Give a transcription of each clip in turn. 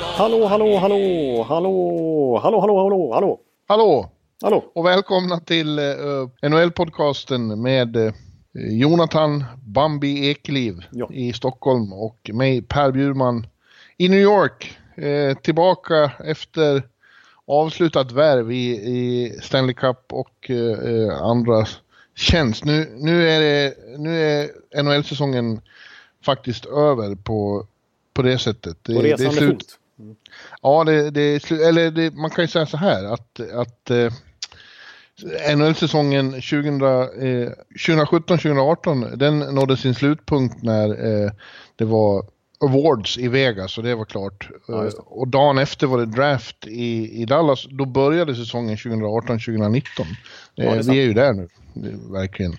Hallå, hallå, hallå, hallå, hallå, hallå, hallå, hallå, Hallå hallå. och välkomna till uh, NHL-podcasten med uh, Jonathan Bambi Ekliv Ja. i Stockholm och mig Per Bjurman i New York. Eh, tillbaka efter avslutat värv i, i Stanley Cup och eh, andra tjänst. Nu, nu är, det, nu är NHL-säsongen faktiskt över på, på det sättet. Det, På det är resande slut. fot. Ja, det, det är slu- eller det, man kan ju säga så här att, att eh, NHL-säsongen 2000, eh, 2017-2018 den nådde sin slutpunkt när eh, det var awards i Vegas och det var klart. Ja, det. Eh, och dagen efter var det draft i, i Dallas. Då började säsongen 2018-2019. Ja, är Eh, vi är ju där nu, är verkligen.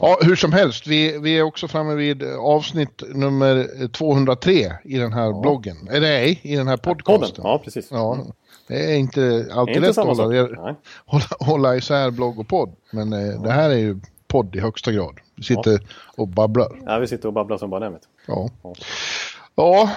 Ja, hur som helst, vi, vi är också framme vid avsnitt nummer 203 i den här bloggen. Eller nej, i den här podcasten. ja precis. Ja, det är inte är alltid inte lätt att hålla, hålla, hålla isär blogg och podd. Men eh, det här är ju podd i högsta grad. Vi sitter och babblar. Ja, vi sitter och babblar som bara. Ja, Ja. ja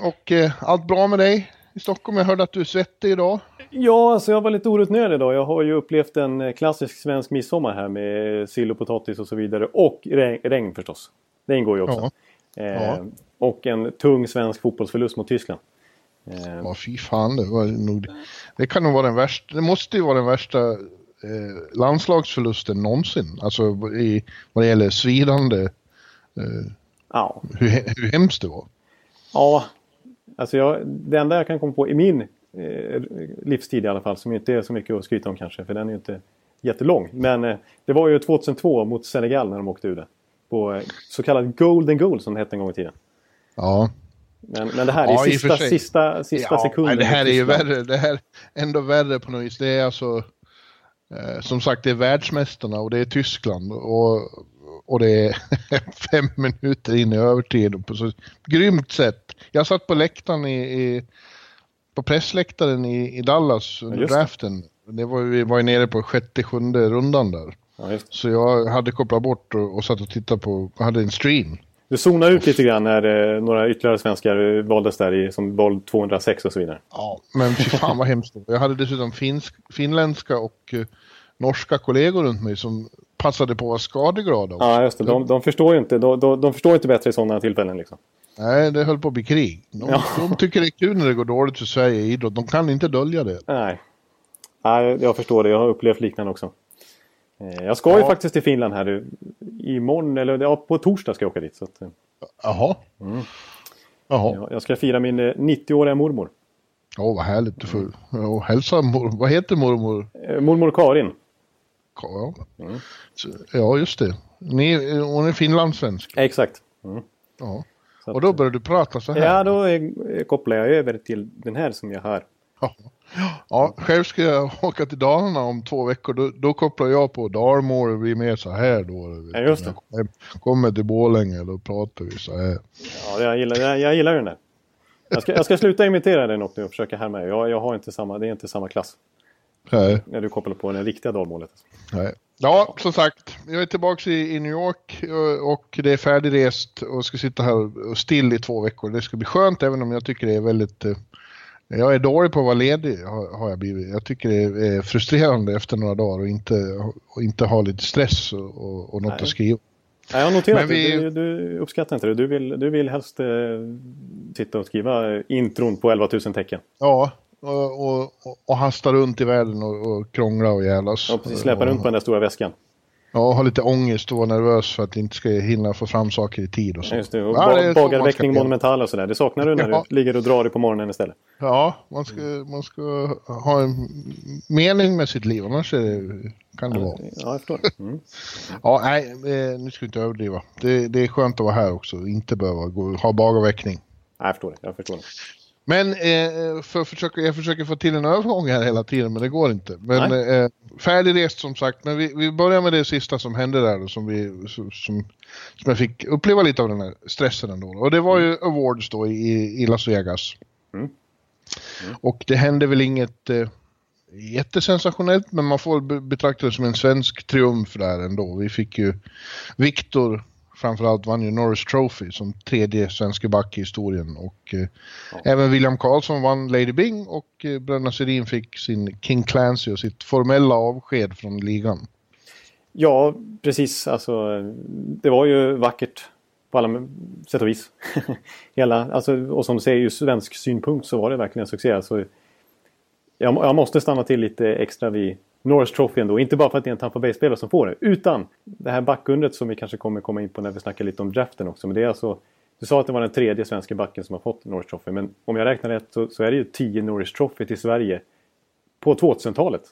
och eh, allt bra med dig i Stockholm? Jag hörde att du är svettig idag. Ja, alltså jag var lite orutnödig idag. Jag har ju upplevt en eh, klassisk svensk midsommar här med sill och potatis och så vidare. Och regn, regn förstås. Det ingår ju också. Eh, Ja. Och en tung svensk fotbollsförlust mot Tyskland. Eh, Ja, fy fan. Det, var nog, det kan nog vara den värsta. Det måste ju vara den värsta eh, landslagsförlusten någonsin. Alltså i, vad det gäller svidande, eh, ja. hur, hur hemskt det var. ja, alltså jag, det enda jag kan komma på i min eh, livstid i alla fall, som inte är så mycket att skryta om kanske, för den är ju inte jättelång. Men eh, det var ju 2002 mot Senegal när de åkte ur det. På eh, så kallad Golden Goal som det hette en gång i tiden. Ja, Men, men det här är Ja, sista, sista, sista ja, sekunden. Det här är ju värre. Det här är ändå värre på något vis. Det är alltså, som sagt, det är världsmästarna och det är Tyskland. Och, och det är fem minuter in i övertid på så grymt sätt. Jag satt på läktaren i, i på pressläktaren i, i Dallas under det. draften. Det var, vi var ju nere på sjätte, sjunde rundan där. Ja. Så jag hade kopplat bort och, och satt och tittade på, hade en stream. Du zonade ut lite grann när eh, några ytterligare svenskar eh, valdes där i, som val 206 och så vidare. Ja, men fy fan vad hemskt. Jag hade dessutom finsk, finländska och eh, norska kollegor runt mig som passade på att vara skadeglada. också. Ja, just det. De, de förstår ju inte, de, de, de förstår inte bättre i sådana tillfällen. Liksom. Nej, det höll på att bli krig. De, Ja. de tycker det är kul när det går dåligt för Sverige i idrott. De kan inte dölja det. Nej. Nej, jag förstår det. Jag har upplevt liknande också. Eh, Jag ska ju Ja. faktiskt till Finland här nu. Imorgon, eller ja, på torsdag ska jag åka dit. Så att, eh, Jaha. Jaha. ja, jag ska fira min eh, 90-åriga mormor. Ja, vad härligt. Du får ja, hälsa mor, Vad heter mormor? Eh, Mormor Karin. Ja, Så- ja just det. Ni, hon är finlandssvensk. Exakt. Mm. Ja. Och då börjar du prata så här. Ja, då kopplar jag över till den här som jag hör. Ja. ja, själv ska jag åka till Dalarna om två veckor. Då, då kopplar jag på Dalmål och blir mer så här då. Ja, just det. Jag kommer till Borlänge då pratar vi så här. Ja, jag gillar, jag, jag gillar den där. Jag ska, jag ska sluta imitera den nu och försöka härma. Jag, jag har inte samma, det är inte samma klass. Nej, När du kopplar på det riktiga dalmålet. nej. Ja, som sagt, jag är tillbaka i, i New York och, och det är färdigrest och ska sitta här och still i två veckor. Det ska bli skönt även om jag tycker det är väldigt... eh, Jag är dålig på att vara ledig har, jag blivit. Jag tycker det är frustrerande efter några dagar och inte, och inte ha lite stress och, och, något Nej. att skriva. Ja, jag har noterat Men vi- det. Du, du uppskattar inte det. Du vill, du vill helst eh, sitta och skriva eh, intron på 11 000 tecken. Ja, och, och, och hasta runt i världen och, och krångla och jävlas. Och precis släpa runt på den där stora väskan. Ja, ha lite ångest och vara nervös för att inte ska hinna få fram saker i tid och så. Just det, och ja, det bagarväckning monumental och sådär. Det saknar du när ja. du ligger och drar dig på morgonen istället. Ja, man ska, man ska ha en mening med sitt liv, annars det, kan det ja, vara. Ja, jag förstår. Mm. ja, nej, eh, nu ska vi inte överdriva. Det, det är skönt att vara här också, inte behöva gå, ha bagarväckning. Jag förstår det, jag förstår det. Men eh, för försöka, jag försöker få till en övergång här hela tiden, men det går inte. Men eh, färdigrest som sagt, men vi, vi börjar med det sista som hände där, som, vi, som, som jag fick uppleva lite av den här stressen ändå. Och det var ju mm. Awards då i, i Las Vegas. Mm. Mm. Och det hände väl inget eh, jättesensationellt, men man får betrakta det som en svensk triumf där ändå. Vi fick ju Viktor framförallt vann ju Norris Trophy som tredje svenska back i historien. Och eh, ja. även William Karlsson vann Lady Bing och eh, Bröderna Sedin fick sin King Clancy och sitt formella avsked från ligan. Ja, precis. Alltså, det var ju vackert på alla sätt och vis. Hela, alltså, och som du säger, ur svensk synpunkt så var det verkligen en succé. Alltså, jag, jag måste stanna till lite extra vid Norris Trophy ändå. Inte bara för att det är en Tampa Bay-spelare som får det. Utan det här backundret som vi kanske kommer komma in på när vi snackar lite om draften också. Men det är alltså... Du sa att det var den tredje svenska backen som har fått Norris Trophy. Men om jag räknar rätt så, så är det ju 10 Norris Trophy till Sverige på 2000-talet.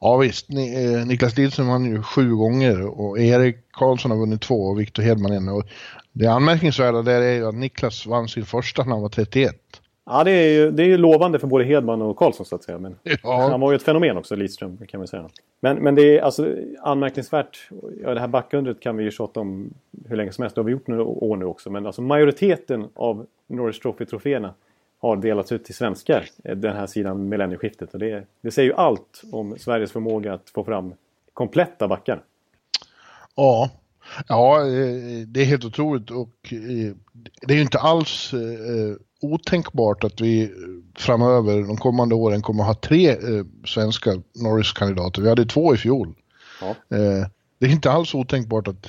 Ja visst, Ni, eh, Niklas Lidström vann ju sju gånger och Erik Karlsson har vunnit två och Victor Hedman en. Och det anmärkningsvärda där är ju att Niklas vann sin första när han var 31. Ja, det är ju det är ju lovande för både Hedman och Karlsson så att säga. Men ja. han var ju ett fenomen också, Lidström, kan man säga. Men, men det är alltså anmärkningsvärt. Ja, det här backundret kan vi ju tjata om hur länge som helst. Det har vi gjort några år nu också. Men alltså majoriteten av Norris Trophy-troféerna har delats ut till svenskar den här sidan millennieskiftet. Och det, det säger ju allt om Sveriges förmåga att få fram kompletta backar. Ja, ja det är helt otroligt och eh, det är ju inte alls eh, otänkbart att vi framöver, de kommande åren, kommer att ha tre eh, svenska Norris-kandidater. Vi hade två i fjol. Ja. Eh, det är inte alls otänkbart att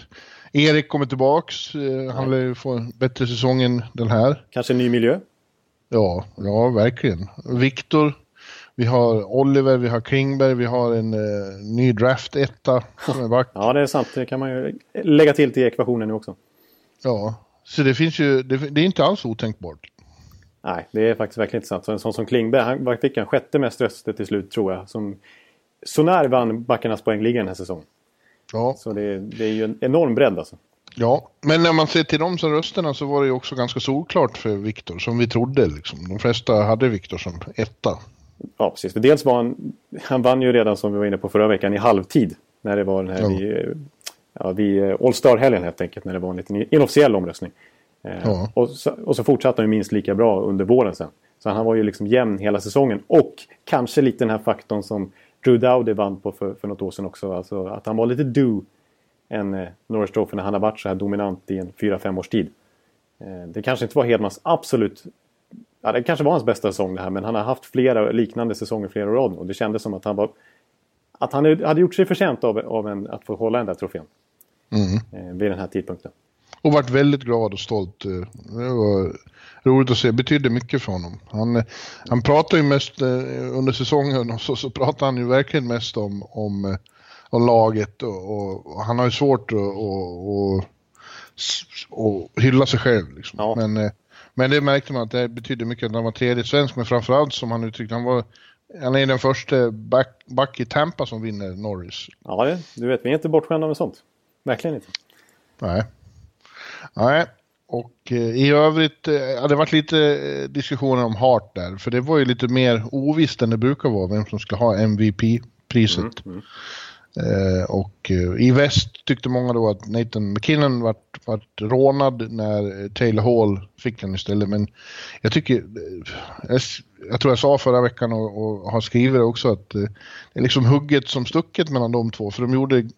Erik kommer tillbaks. Eh, han lär få en bättre säsong än den här. Kanske en ny miljö? Ja, ja verkligen. Viktor, vi har Oliver, vi har Klingberg, vi har en eh, ny draft-etta som är back. Ja, det är sant. Det kan man ju lägga till till ekvationen nu också. Ja, så det finns ju, det, det är inte alls otänkbart. Nej, det är faktiskt verkligen inte sant. Så en sån som Klingberg, han fick en sjätte mest röster till slut tror jag. Som sånär vann backarnas poängliga den här säsongen. Ja. Så det, det är ju en enorm bredd alltså. Ja, men när man ser till de som rösterna så var det ju också ganska solklart för Viktor, som vi trodde. Liksom. De flesta hade Viktor som etta. Ja, precis. För dels var han, han vann ju redan som vi var inne på förra veckan i halvtid. När det var den här ja. vid, ja, vid All Star-helgen helt enkelt. När det var en liten inofficiell omröstning. Eh, ja. Och, så, och, så, fortsatte han ju minst lika bra under våren sen. Så han var ju liksom jämn hela säsongen. Och kanske lite den här faktorn som Drew Dowdy vann på för, för något år sedan också. Alltså att han var lite do än eh, Norris Trophy när han har varit så här dominant i en 4-5 års tid. Eh, det kanske inte var Hedmans absolut... Ja, det kanske var hans bästa säsong det här men han har haft flera liknande säsonger flera år och det kändes som att han var... Att han hade gjort sig förtjänt av, av en, att få hålla den där trofén. Mm. Eh, vid den här tidpunkten. Och varit väldigt glad och stolt. Eh, det var roligt att se. Betydde mycket för honom. Han, han pratar ju mest eh, under säsongen och så, så pratar han ju verkligen mest om, om, eh, om laget och, och, och han har ju svårt att och, och, hylla sig själv. Liksom. Ja. Men, men det märkte man att det betydde mycket att han var tredje svensk men framförallt som han uttryckte han var han är den första back, back i Tampa som vinner Norris. Ja, du vet, vi är inte bortskämda med sånt. Verkligen inte. Nej. Nej, och eh, i övrigt eh, hade det varit lite eh, diskussioner om Hart där. För det var ju lite mer ovisst än det brukar vara vem som ska ha MVP-priset. Mm, mm. Eh, och i väst tyckte många då att Nathan McKinnon vart, vart rånad när Taylor Hall fick den istället. Men jag tycker, jag, jag tror jag sa förra veckan och, och har skrivit det också att det är liksom hugget som stucket mellan de två. För de gjorde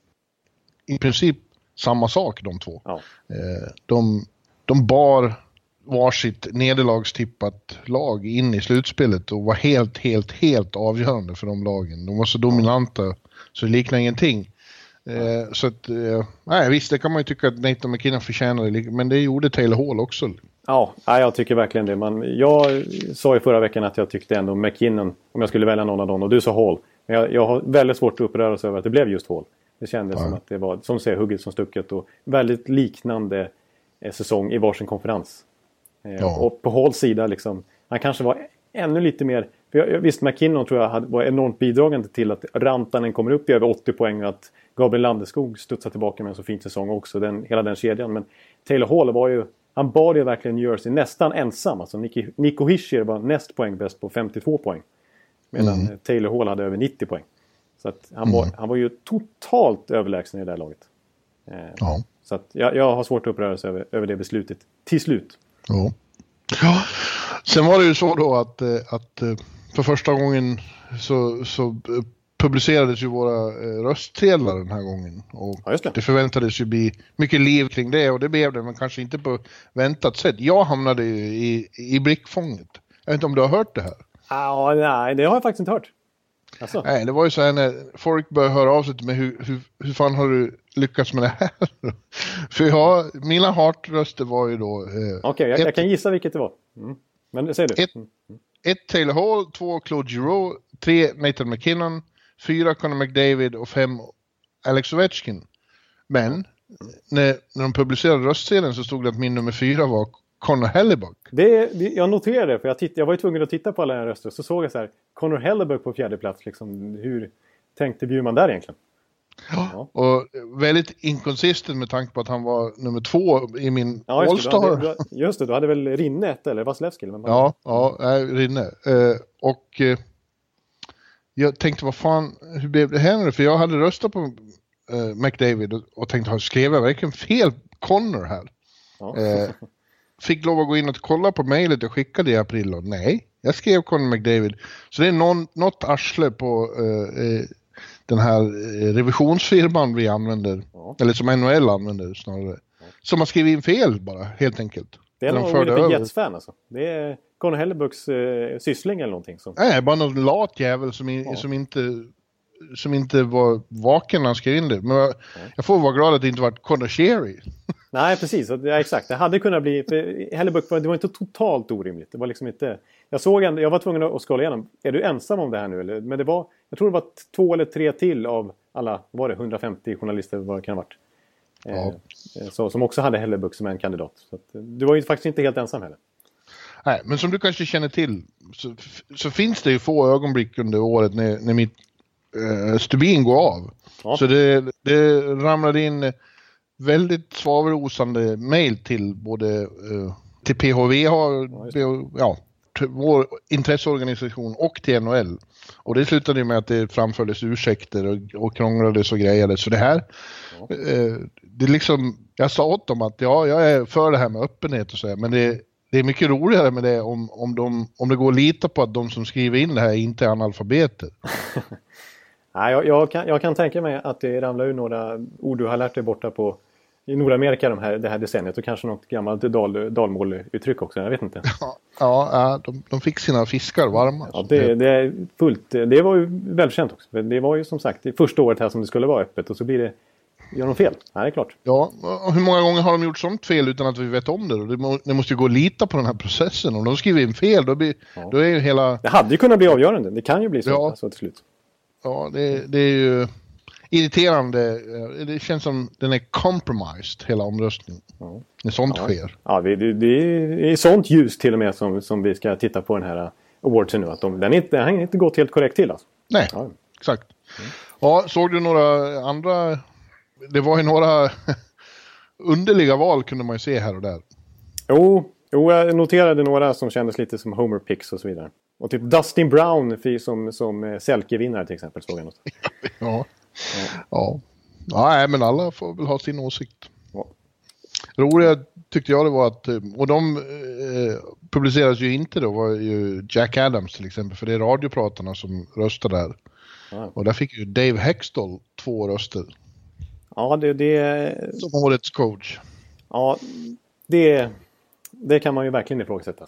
i princip samma sak de två. Ja. Eh, de, de bar varsitt nederlagstippat lag in i slutspelet och var helt, helt, helt avgörande för de lagen. De var så dominanta så det liknar ingenting. Eh, så att, eh, nej visst det kan man ju tycka att Nathan McKinnon förtjänade, men det gjorde Taylor Hall också. Ja, jag tycker verkligen det. Man, jag sa i förra veckan att jag tyckte ändå McKinnon, om jag skulle välja någon av dem, och du sa Hall. Men jag, jag har väldigt svårt att uppröras över att det blev just Hall. Det kändes ja. som att det var, som säger, hugget som stucket och väldigt liknande eh, säsong i varsin konferens. Eh, ja. Och på Halls sida liksom, han kanske var ännu lite mer... För jag, visst, McKinnon tror jag var enormt bidragande till att Rantanen kommer upp i över 80 poäng och att Gabriel Landeskog studsar tillbaka med en så fin säsong också. Den, hela den kedjan. Men Taylor Hall var ju... Han bar ju verkligen New Jersey nästan ensam. Alltså Nico Hischier var näst poäng bäst på 52 poäng. Medan mm. Taylor Hall hade över 90 poäng. Så att han, var, mm. han var ju totalt överlägsen i det här laget. Eh, ja. Så att jag, jag har svårt att uppröras över, över det beslutet. Till slut. Ja. ja. Sen var det ju så då att, eh, att eh, för första gången så, så eh, publicerades ju våra röstsedlar den här gången. Och ja, det. det. förväntades ju bli mycket liv kring det och det blev det, men kanske inte på väntat sätt. Jag hamnade ju i, i blickfånget. Jag vet inte om du har hört det här? Ja, nej, det har jag faktiskt inte hört. Alltså. Nej, det var ju så här när folk började höra av sig till mig, hur, hur, hur fan har du lyckats med det här? För jag, mina hartröster var ju då... Eh, Okej, okay, jag, jag, kan gissa vilket det var. Mm. Men säg du. Ett, mm. ett Taylor Hall, två Claude Giroux, tre Nathan McKinnon, fyra Conor McDavid och fem Alex Ovechkin. Men mm. när, när de publicerade röstsedeln så stod det att min nummer fyra var Connor Hellebuck. Det, det, jag noterade det, för jag, titt, jag var ju tvungen att titta på alla röster. Så såg jag så här, Connor Hellebuck på fjärde plats. Liksom, hur tänkte Bjurman där egentligen? Ja. Och väldigt inkonsistent med tanke på att han var nummer två i min ja, All-Star. Just det, du hade väl Rinne ett eller Vasilevski? Ja, ja nej, Rinne. Eh, och eh, jag tänkte, vad fan, hur blev det här nu? För jag hade röstat på eh, McDavid och, och tänkte, skrev jag verkligen fel Connor här? Ja. Fick lov att gå in och kolla på mejlet jag skickade i april och nej, jag skrev Conor McDavid. Så det är någon, något arsle på eh, eh den här eh, revisionsfirman vi använder, ja. eller som NHL använder snarare, ja. som har skrivit in fel bara, helt enkelt. Det är någon Winnipeg Jets-fan alltså. Det är Conor Hellebucks eh, syssling eller någonting. Som... Nej, bara någon lat jävel som, i, ja. som inte som inte var vaken när han skrev in det. Men jag, jag får vara glad att det inte var Conor Sherry. Nej, precis. Ja, exakt. Det hade kunnat bli... Hellebuck det var inte totalt orimligt. Det var liksom inte... Jag såg ändå, jag var tvungen att skala igenom. Är du ensam om det här nu? Eller? Men det var... Jag tror det var två eller tre till av alla, var det 150 journalister vad det kan ha varit. Ja. Eh, så, som också hade Hellebuck som en kandidat. Så att, du var ju faktiskt inte helt ensam heller. Nej, men som du kanske känner till så, så finns det ju få ögonblick under året när, när mitt eh, stubin går av. Ja. Så det, det ramlade in väldigt svavelosande mail till både eh, till PHV, ja, ja, vår intresseorganisation och till NHL. Och det slutade med att det framfördes ursäkter och, och krånglades och grejades. Så det här, ja. eh, det liksom, jag sa åt dem att ja, jag är för det här med öppenhet och så här, men det, det är mycket roligare med det om, om, de, om det går att lita på att de som skriver in det här inte är analfabeter. Nej, jag, jag, kan, jag kan tänka mig att det ramlar ur några ord du har lärt dig borta på i Nordamerika de här, det här decenniet och kanske något gammalt dal, dalmåluttryck också, jag vet inte. Ja, ja de, de fick sina fiskar varma. Ja, det, det, är fullt, det var ju välkänt också. Det var ju som sagt det första året här som det skulle vara öppet och så blir det Gör de fel? Nej, det är klart. Ja, och hur många gånger har de gjort sånt fel utan att vi vet om det? Det, måste ju gå att lita på den här processen. Om de skriver in fel, då, blir, ja. då är ju hela... Det hade ju kunnat bli avgörande. Det kan ju bli så, ja. alltså, till slut. Ja, det, det är ju irriterande. Det känns som den är compromised, hela omröstningen. Ja. När sånt ja. sker. Ja, det, det, det är sånt ljus till och med som, som vi ska titta på den här awardsen nu. Att de, den, är den har inte gått helt korrekt till alltså. Nej, ja. exakt. Ja, såg du några andra... Det var ju några underliga val kunde man ju se här och där. Jo, jo, jag noterade några som kändes lite som Homer Picks och så vidare. Och typ Dustin Brown som, som eh, Selke-vinnare till exempel såg jag något. ja. Ja. ja. Nej, men alla får väl ha sin åsikt. Ja. Roliga tyckte jag det var att, eh, och de eh, publiceras ju inte då, var ju Jack Adams till exempel, för det är radiopratarna som röstar där. Ja. Och där fick ju Dave Hextall två röster. Ja, det... det... Som årets coach. Ja, det, det kan man ju verkligen ifrågasätta.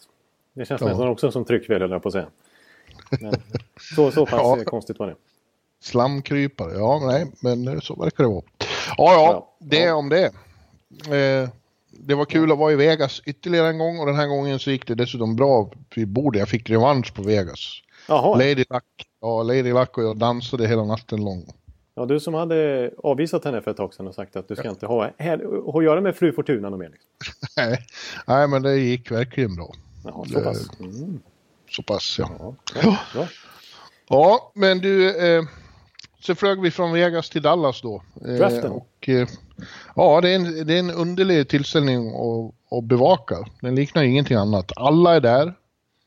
Det känns ja. nästan också som tryckfel, höll jag på att säga. Men så, så pass ja. konstigt var det. Slamkrypare, ja nej, men så verkar det vara. Ja, ja, det om det. Eh, det var kul att vara i Vegas ytterligare en gång och den här gången så gick det dessutom bra vid bordet. Jag fick revansch på Vegas. Jaha. Lady Luck, ja, Lady Luck och jag dansade hela natten lång. Ja, du som hade avvisat henne för ett tag sedan och sagt att du ska inte ha, ha att göra med fru Fortuna något mer. Liksom. Nej, men det gick verkligen bra. Ja, så pass. Mm. Så pass, ja. Ja, ja, ja. Ja, men du, eh, så flög vi från Vegas till Dallas då. Eh, Draften. och, eh, ja, det är, en, det är en underlig tillställning att, att bevaka. Den liknar ingenting annat. Alla är där.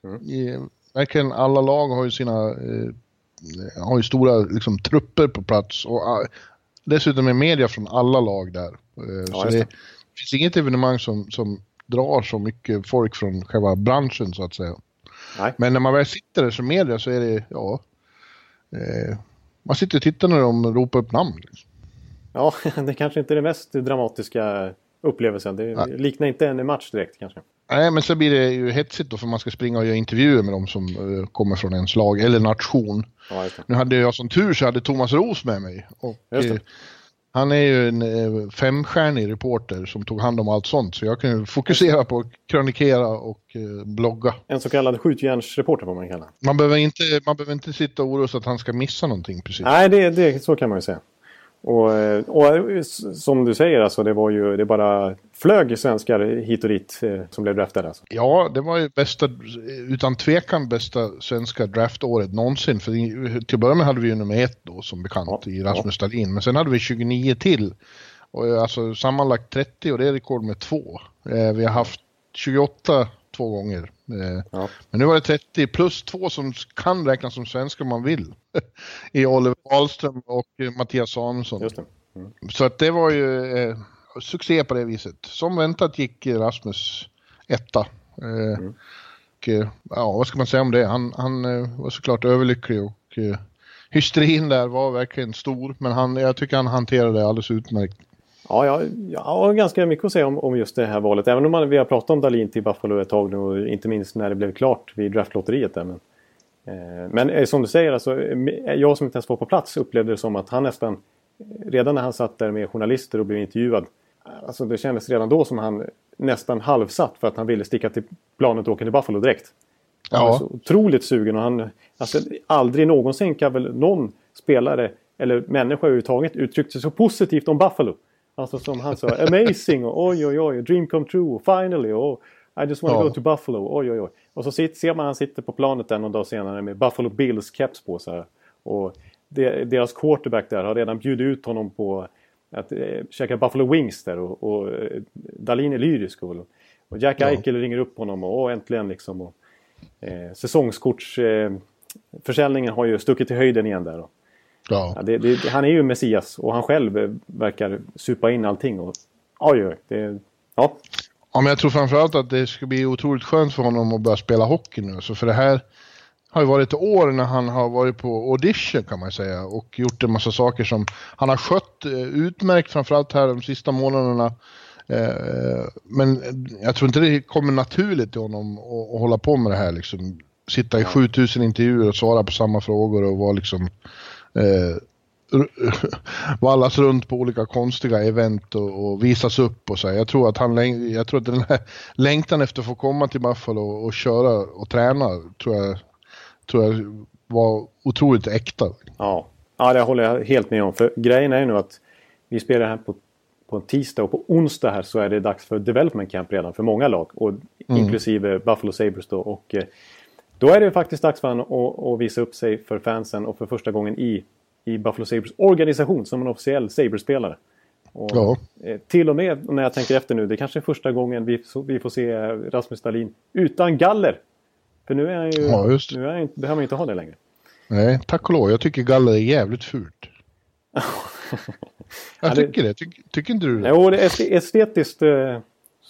Mm. I, verkligen alla lag har ju sina eh, har ju stora liksom, trupper på plats och uh, dessutom är media från alla lag där. Uh, Ja, så det, det. finns inget evenemang som, som drar så mycket folk från själva branschen så att säga. Nej. Men när man väl sitter där som media så är det, ja, eh, man sitter och tittar när de ropar upp namn. Liksom. Ja, det kanske inte är den mest dramatiska upplevelsen. Det Nej. liknar inte en match direkt kanske. Nej, men så blir det ju hetsigt då för man ska springa och göra intervjuer med de som eh, kommer från ens lag eller nation. Ja. Nu hade jag som tur så hade Thomas Ros med mig. Och, eh, han är ju en eh, femstjärnig reporter som tog hand om allt sånt. Så jag kunde fokusera på att krönikera och eh, blogga. En så kallad skjutjärnsreporter får man kalla. Man behöver, inte, man behöver inte sitta och oroa sig att han ska missa någonting precis. Nej, det, det, så kan man ju säga. Och, eh, och s- som du säger, alltså, det var ju det bara flög svenskar hit och dit eh, som blev draftade. Alltså. Ja, det var ju bästa, utan tvekan bästa svenska draftåret någonsin. För till med hade vi ju nummer ett då som bekant Ja, i Rasmus Dahlin. Men sen hade vi 29 till. Och eh, alltså sammanlagt 30 och det är rekord med två. Eh, vi har haft 28 två gånger. Eh, Ja. Men nu var det 30 plus två som kan räknas som svenskar om man vill. I Oliver Wahlström och eh, Mattias Samuelsson. Det. Så att det var ju eh, succé på det viset. Som väntat gick Rasmus etta. Eh, Mm. och, eh, ja, vad ska man säga om det? Han, han eh, var såklart överlycklig och eh, hysterin där var verkligen stor. Men han, jag tycker han hanterade det alldeles utmärkt. Ja, jag, jag har ganska mycket att säga om, om just det här valet. Även om man, vi har pratat om Dalin till Buffalo ett tag nu och inte minst när det blev klart vid draftlotteriet. Där, men eh, men eh, som du säger, alltså, eh, jag som inte ens var på plats upplevde det som att han nästan, redan när han satt där med journalister och blev intervjuad, alltså det kändes redan då som han nästan halvsatt för att han ville sticka till planet och åka till Buffalo direkt. Han Ja. var så otroligt sugen och han, alltså, aldrig någonsin kan väl någon spelare eller människa överhuvudtaget uttryckt sig så positivt om Buffalo. Alltså som han sa, amazing och oj oj oj, dream come true, finally och I just want to Ja. go to Buffalo, oj oj oj. Och så sit, ser man han sitter på planet där någon dag senare med Buffalo Bills keps på sig. Och det, deras quarterback där har redan bjudit ut honom på att eh, käka Buffalo Wings där och, och eh, Dahlin är lyrisk. Och, och Jack Ja. Eichel ringer upp honom och åh, äntligen liksom. Och, eh, säsongskortsförsäljningen eh, har ju stuckit i höjden igen där. Och, Ja. ja, det, det, han är ju Messias och han själv verkar supa in allting. Och, oj, oj, det, ja, Ja, men jag tror framförallt att det ska bli otroligt skönt för honom att börja spela hockey nu. Så för det här har ju varit år när han har varit på audition kan man säga och gjort en massa saker som han har skött eh, utmärkt framförallt här de sista månaderna. Eh, Men jag tror inte det kommer naturligt till honom att, att hålla på med det här liksom. Sitta i 7000 intervjuer och svara på samma frågor och vara liksom eh, vallas runt på olika konstiga event och, och visas upp och så. Jag tror att han jag tror att den här längtan efter att få komma till Buffalo och, och köra och träna tror jag, tror jag var otroligt äkta. ja. ja, det håller jag helt med om. För grejen är ju nu att vi spelar här på, på en tisdag och på onsdag här så är det dags för development camp redan för många lag. Och Inklusive Buffalo Sabres då. Och, eh, då är det faktiskt dags för honom att, visa upp sig för fansen och för första gången i, i Buffalo Sabres organisation som en officiell Sabres-spelare. Och, Ja. eh, Till och med när jag tänker efter nu, det kanske är första gången vi, vi får se Rasmus Dahlin utan galler. För nu är han ju, Ja, just nu är han, behöver han inte ha det längre. Nej, tack och lov. Jag tycker galler är jävligt fult. Ja, Jag tycker det. Ty, tycker inte du det? Jo, det är est- estetiskt eh,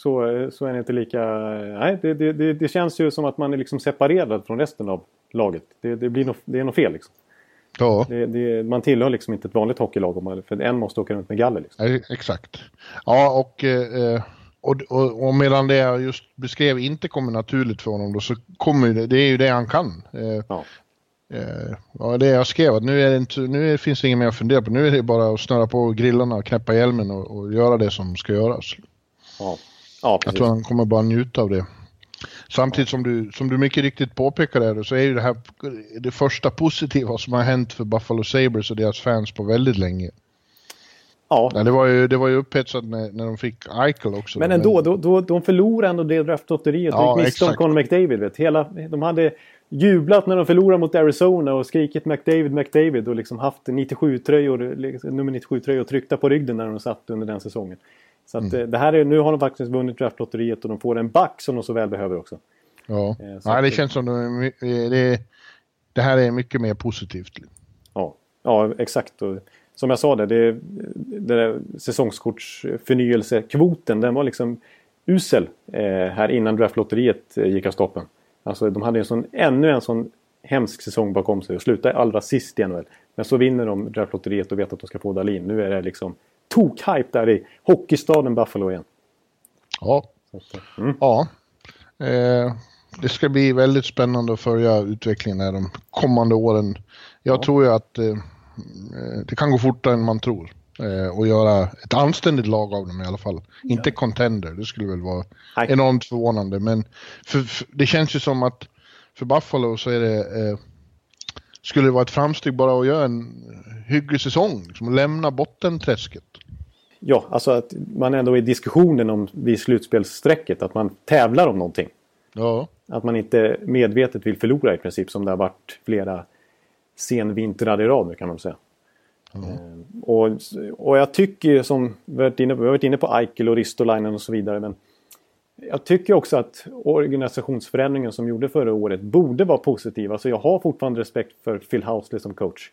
så, så är det inte lika... Nej, det, det, det, känns ju som att man är liksom separerad från resten av laget. Det, det, blir något, det är något fel liksom. Ja, Det, det, man tillhör liksom inte ett vanligt hockeylag om man, för en måste åka runt med galler. Liksom. exakt. Ja, och, eh, och, och, och medan det jag just beskrev inte kommer naturligt för honom då så kommer det, det är ju det han kan. Eh, Ja. Eh, ja, det jag skrev att nu, är det inte, nu finns det inget mer att fundera på. Nu är det bara att snöra på grillarna, knäppa hjälmen och, och göra det som ska göras. Ja, ja Jag tror han kommer bara njuta av det. Samtidigt som du, som du mycket riktigt påpekar där, så är ju det här det första positiva som har hänt för Buffalo Sabres och deras fans på väldigt länge. Ja. ja det, var ju, det var ju upphetsat när, när de fick Eichel också. Men ändå, då, då, de förlorade ändå det draftlotteriet och ja, gick miste om Conor McDavid. Vet. Hela, de hade jublat när de förlorade mot Arizona och skrikit McDavid, McDavid och liksom haft 97-tröjor, liksom, nummer 97-tröjor tryckta på ryggen när de satt under den säsongen. Så att, mm. Eh, det här är, nu har de faktiskt vunnit draftlotteriet och de får en back som de så väl behöver också. Ja, eh, ja det känns som de, det, det här är mycket mer positivt. Ja, ja exakt. Och som jag sa det, det, det säsongskortsförnyelsekvoten den var liksom usel eh, här innan draftlotteriet eh, gick av stapeln. Alltså de hade en sån, ännu en sån hemsk säsong bakom sig och slutade allra sist i NHL. Men så vinner de draftlotteriet och vet att de ska få Dalin. Nu är det liksom tok-hype där i hockeystaden Buffalo igen. Ja. Mm. Ja. Eh, det ska bli väldigt spännande att följa utvecklingen här de kommande åren. Jag ja. tror ju att eh, det kan gå fortare än man tror. Eh, och göra ett anständigt lag av dem i alla fall. Ja. Inte contender, det skulle väl vara Nej. enormt förvånande. Men för, för, det känns ju som att för Buffalo så är det eh, skulle det vara ett framsteg bara att göra en hygglig säsong. Liksom, lämna bottenträsket. Ja, alltså att man ändå i diskussionen om vid slutspelssträcket att man tävlar om någonting. Ja. Att man inte medvetet vill förlora i princip som det har varit flera senvintrar i rad nu kan man säga. Mm. Och, och jag tycker som vi har varit inne på, vi har varit inne på Eichel och Ristolainen och så vidare. Men jag tycker också att organisationsförändringen som gjorde förra året borde vara positiv. Alltså jag har fortfarande respekt för Phil Housley som coach.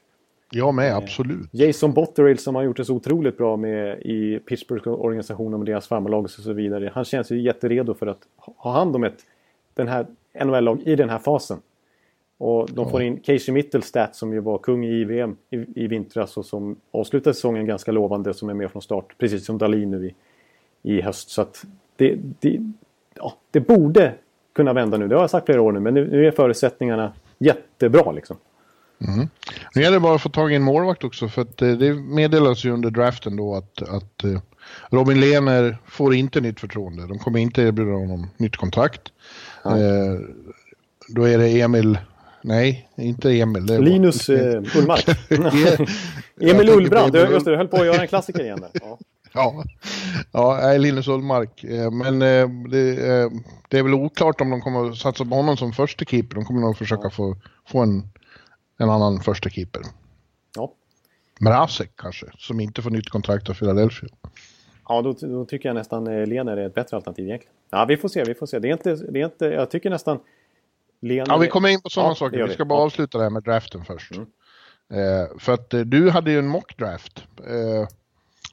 Jag med, absolut. Jason Botterill som har gjort det så otroligt bra med i Pittsburghs organisation och deras farmarlag och så vidare. Han känns ju jätteredo för att ha hand om ett den här NHL-lag i den här fasen. Och de får in Casey Mittelstadt som ju var kung i VM i, i vintras och som avslutade säsongen ganska lovande som är med från start. Precis som Dahlin nu i, i höst. Så att det, det, ja, det borde kunna vända nu. Det har jag sagt flera år nu men nu, nu är förutsättningarna jättebra liksom. Mm. Nu gäller det bara att få tag i en målvakt också för att eh, det meddelas ju under draften då att, att eh, Robin Lehner får inte nytt förtroende. De kommer inte erbjuda honom nytt kontrakt. Eh, då är det Emil Nej, inte Emil. Linus eh, Ullmark. Emil Ullbrand, just det, du höll på att göra en klassiker igen där. Ja. Ja, ja Linus Ullmark. Eh, men eh, det, eh, det, är väl oklart om de kommer att satsa på honom som första keeper. De kommer nog försöka få, få en, en annan första keeper. Ja. Mrazek kanske, som inte får nytt kontrakt av Philadelphia. Ja, då, då tycker jag nästan Lener är ett bättre alternativ egentligen. Ja, vi får se, vi får se. Det är inte, det är inte, jag tycker nästan Lener... Ja, vi kommer in på sådana ja, saker. Vi. ska bara ja. avsluta det här med draften först. Mm. Eh, för att du hade ju en mockdraft. Eh,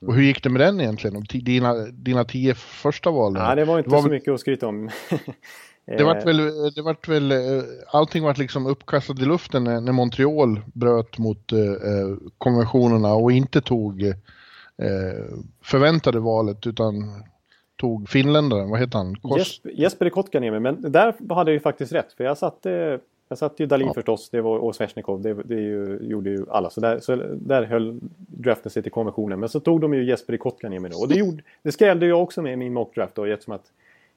och hur gick det med den egentligen? Dina, dina tio första val? Ja, det var inte det var så mycket att skryta om. det vart väl, det vart väl, eh, allting vart liksom uppkastat i luften när, när Montreal bröt mot eh, eh konventionerna och inte tog eh, förväntade valet utan tog finländaren, vad heter han? Kos... Jesper, Jesper Kotkaniemi, men där hade jag ju faktiskt rätt. För jag satte, jag satte ju Dalin ja. förstås, det var, och Svesjnikov, det, det ju, gjorde ju alla. Så där, så där höll draften sig till konventionen. Men så tog de ju Jesper Kotkaniemi då. Och det, gjorde, det skrällde jag också med i min mockdraft då, eftersom att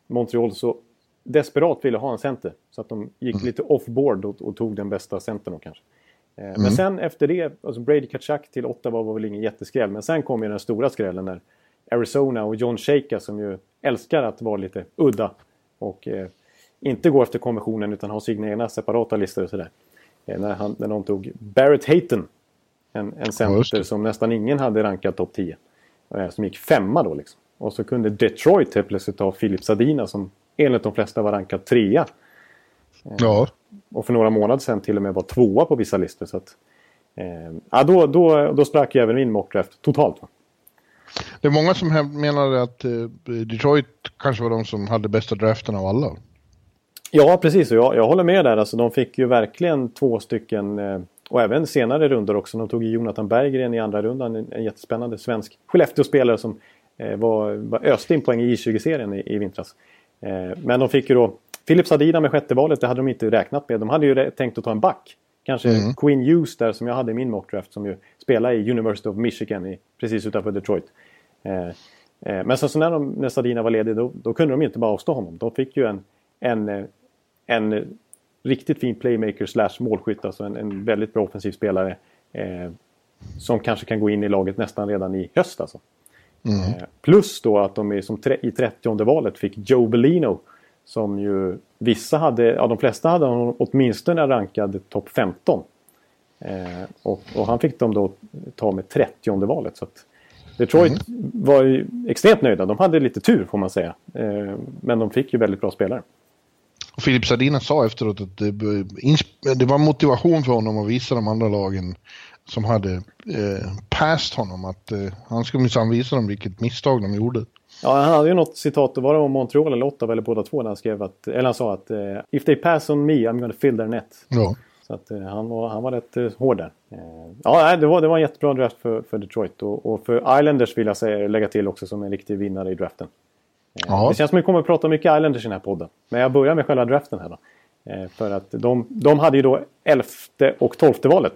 Montreal så desperat ville ha en center. Så att de gick mm. lite off-board och, och, tog den bästa centern då kanske. Eh, mm. Men sen efter det, alltså Brady Kachak till Ottawa var väl ingen jätteskräll. Men sen kom ju den stora skrällen när Arizona och John Shaka som ju älskar att vara lite udda. Och eh, inte gå efter konventionen utan ha sina egna separata listor och sådär. Eh, när, han, när de tog Barrett Hayton. En, en center ja, som nästan ingen hade rankat topp 10. Eh, som gick femma då liksom. Och så kunde Detroit helt plötsligt ta Philip Sadina som enligt de flesta var rankad trea. Eh, ja. Och för några månader sedan till och med var tvåa på vissa listor. Så att, ja, då, då, då sprack ju även min mockdraft totalt. Va? Det är många som menar att Detroit kanske var de som hade bästa draften av alla. Ja, precis. Och jag, jag håller med där. Alltså, de fick ju verkligen två stycken eh, och även senare runder också. De tog Jonathan Berggren i andra rundan. En, en jättespännande svensk Skellefteå-spelare som eh, var, var öste in poäng i J20-serien i, i vintras. Eh, men de fick ju då Philip Sadina med sjätte valet. Det hade de inte räknat med. De hade ju tänkt att ta en back. Kanske mm. Queen Hughes där som jag hade i min mockdraft som ju spelar i University of Michigan i, precis utanför Detroit. Men sen så när, de, när Sadina var ledig då, då, kunde de inte bara avstå honom. De fick ju en, en, en riktigt fin playmaker slash målskytt. Alltså en, en väldigt bra offensiv spelare. Eh, som kanske kan gå in i laget nästan redan i höst. Alltså. Mm. Eh, plus då att de är som i 30 valet fick Joe Bellino. Som ju vissa hade, ja de flesta hade honom åtminstone rankad topp 15. Eh, och, och, han fick dem då ta med 30 valet. Så att Detroit mm. var ju extremt nöjda. De hade lite tur får man säga. Eh, men de fick ju väldigt bra spelare. Och Filip Sardina sa efteråt att det, det, var motivation för honom att visa de andra lagen som hade eh, passed honom att eh, han skulle minsann visa dem vilket misstag de gjorde. Ja, han hade ju något citat, det var det om Montreal eller Ottawa eller båda två när han skrev att, eller han sa att uh, If they pass on me I'm gonna fill their net. Ja. Så att uh, han, var, han var rätt uh, hård där. Uh, ja, det var, det var en jättebra draft för, för Detroit och, och för Islanders vill jag säga, lägga till också som en riktig vinnare i draften. Ja. Det känns som att vi kommer att prata mycket Islanders i den här podden. Men jag börjar med själva draften här då. För att de, de hade ju då elfte och tolfte valet.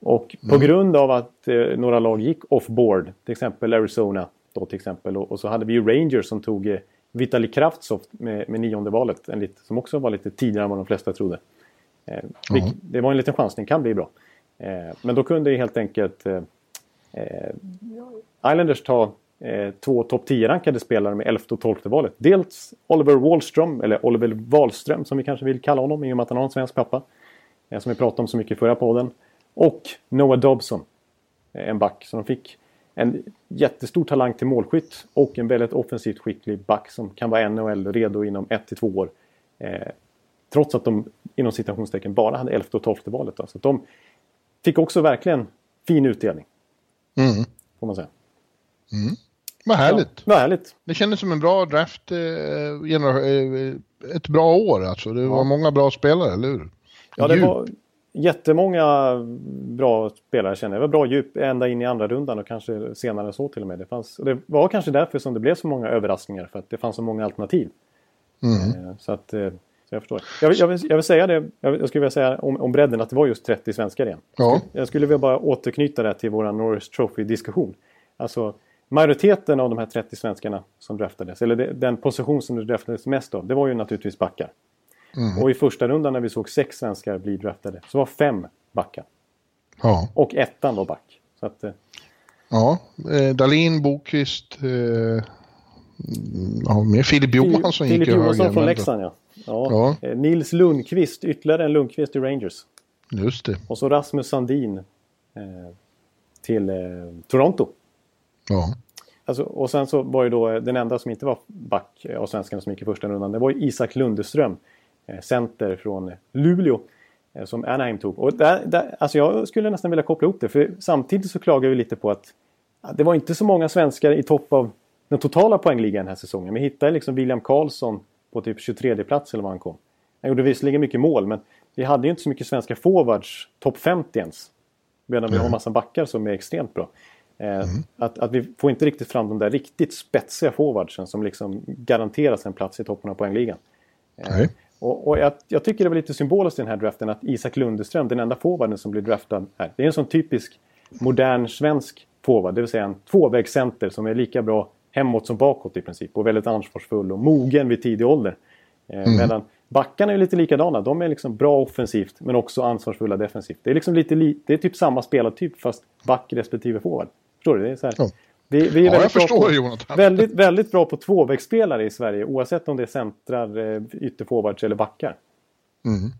Och på mm. grund av att eh, några lag gick off-board, till exempel Arizona då till exempel. Och, och, så hade vi ju Rangers som tog eh, Vitali Kraftsov med, med nionde valet. En lit, som också var lite tidigare än vad de flesta trodde. Eh, mm. Det var en liten chansning, kan bli bra. Eh, men då kunde helt enkelt eh, eh, Islanders ta eh, två topp 10-rankade spelare med 11 och 12 valet. Dels Oliver Wallström, eller Oliver Wahlström som vi kanske vill kalla honom i och med att han har en svensk pappa. som vi pratade om så mycket i förra podden. Och Noah Dobson. En back. Så de fick en jättestor talang till målskytt och en väldigt offensivt skicklig back som kan vara NHL-redo inom 1-2 år. Eh, trots att de inom citationstecken bara hade 11 och 12 valet. Då. Så de fick också verkligen fin utdelning. Mm. Får man säga. Mm. Vad härligt. Ja, vad härligt. Det kändes som en bra draft. Eh, eh ett bra år alltså. Det var många bra spelare, eller hur? Ja, det var jättemånga bra spelare känner jag. Det var bra djup ända in i andra rundan och kanske senare så till och med. Det, fanns, det var kanske därför som det blev så många överraskningar för att det fanns så många alternativ. Mm. Eh, så att eh, så jag förstår. Jag, jag, vill, jag vill säga det, jag, skulle vilja säga om, om bredden att det var just 30 svenskar igen. Ja. Jag skulle vilja bara återknyta det till vår Norris Trophy-diskussion. Alltså majoriteten av de här 30 svenskarna som draftades, eller den position som det draftades mest av, det var ju naturligtvis backar. Mm. Och i första rundan när vi såg sex svenskar bli draftade så var fem backar. Ja. Och ettan var back. Så att, eh... Ja, eh, Dalin, Bokvist, eh, ja, med Filip Johansson Filip gick Filip Johansson från Leksand ja. ja. ja. Eh, Nils Lundqvist, ytterligare en Lundqvist i Rangers. Just det. Och så Rasmus Sandin eh, till eh, Toronto. Ja. Alltså, och sen så var ju då den enda som inte var back av svenskarna som gick i första rundan. Det var ju Isak Lundeström Eh, center från Luleå eh, som Anaheim tog. Och där, där, alltså jag skulle nästan vilja koppla ihop det för samtidigt så klagar vi lite på att det var inte så många svenskar i topp av den totala poängligan den här säsongen. Vi hittade liksom William Karlsson på typ 23 plats eller vad han kom. Han gjorde visserligen mycket mål men vi hade ju inte så mycket svenska forwards topp 50 ens. Medan vi har en massa backar som är extremt bra. Eh, mm. Att, att vi får inte riktigt fram de där riktigt spetsiga forwardsen som liksom garanteras en plats i toppen av poängligan. Nej. Och, och jag, jag, tycker det var lite symboliskt i den här draften att Isak Lundeström, den enda forwarden som blir draftad här. Det är en sån typisk modern svensk forward, det vill säga en tvåvägscenter som är lika bra hemåt som bakåt i princip. Och väldigt ansvarsfull och mogen vid tidig ålder. Eh, mm. Medan backarna är lite likadana. De är liksom bra offensivt men också ansvarsfulla defensivt. Det är liksom lite det är typ samma spelartyp fast back respektive forward. Förstår du? Det är så här, ja. Vi, vi är ja, jag förstår på, Jonathan. Väldigt, väldigt bra på tvåvägsspelare i Sverige oavsett om det är centrar, eh, ytterforwards eller backar. Mm.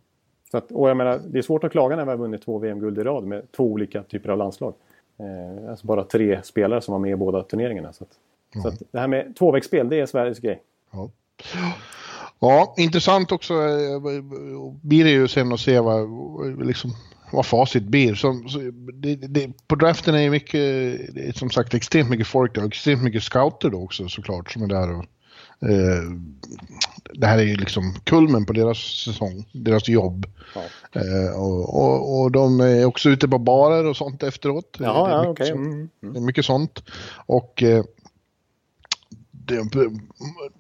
Så att, och jag menar, det är svårt att klaga när vi har vunnit två VM-guld i rad med två olika typer av landslag. Eh, alltså bara tre spelare som var med i båda turneringarna. Så, att, mm. så det här med tvåvägsspel, det är Sveriges grej. Ja. Ja, intressant också eh, blir det ju sen att se vad, liksom, vad facit blir. Så, så det, det, på draften är ju mycket, det är som sagt extremt mycket folk där och extremt mycket scouter då också såklart som är där. Och, eh, det här är ju liksom kulmen på deras säsong, deras jobb. Ja. Eh, och, och, och, de är också ute på barer och sånt efteråt. Jaha, det, är ja, okay. sånt, mm, mm. det är mycket sånt. Och eh, det,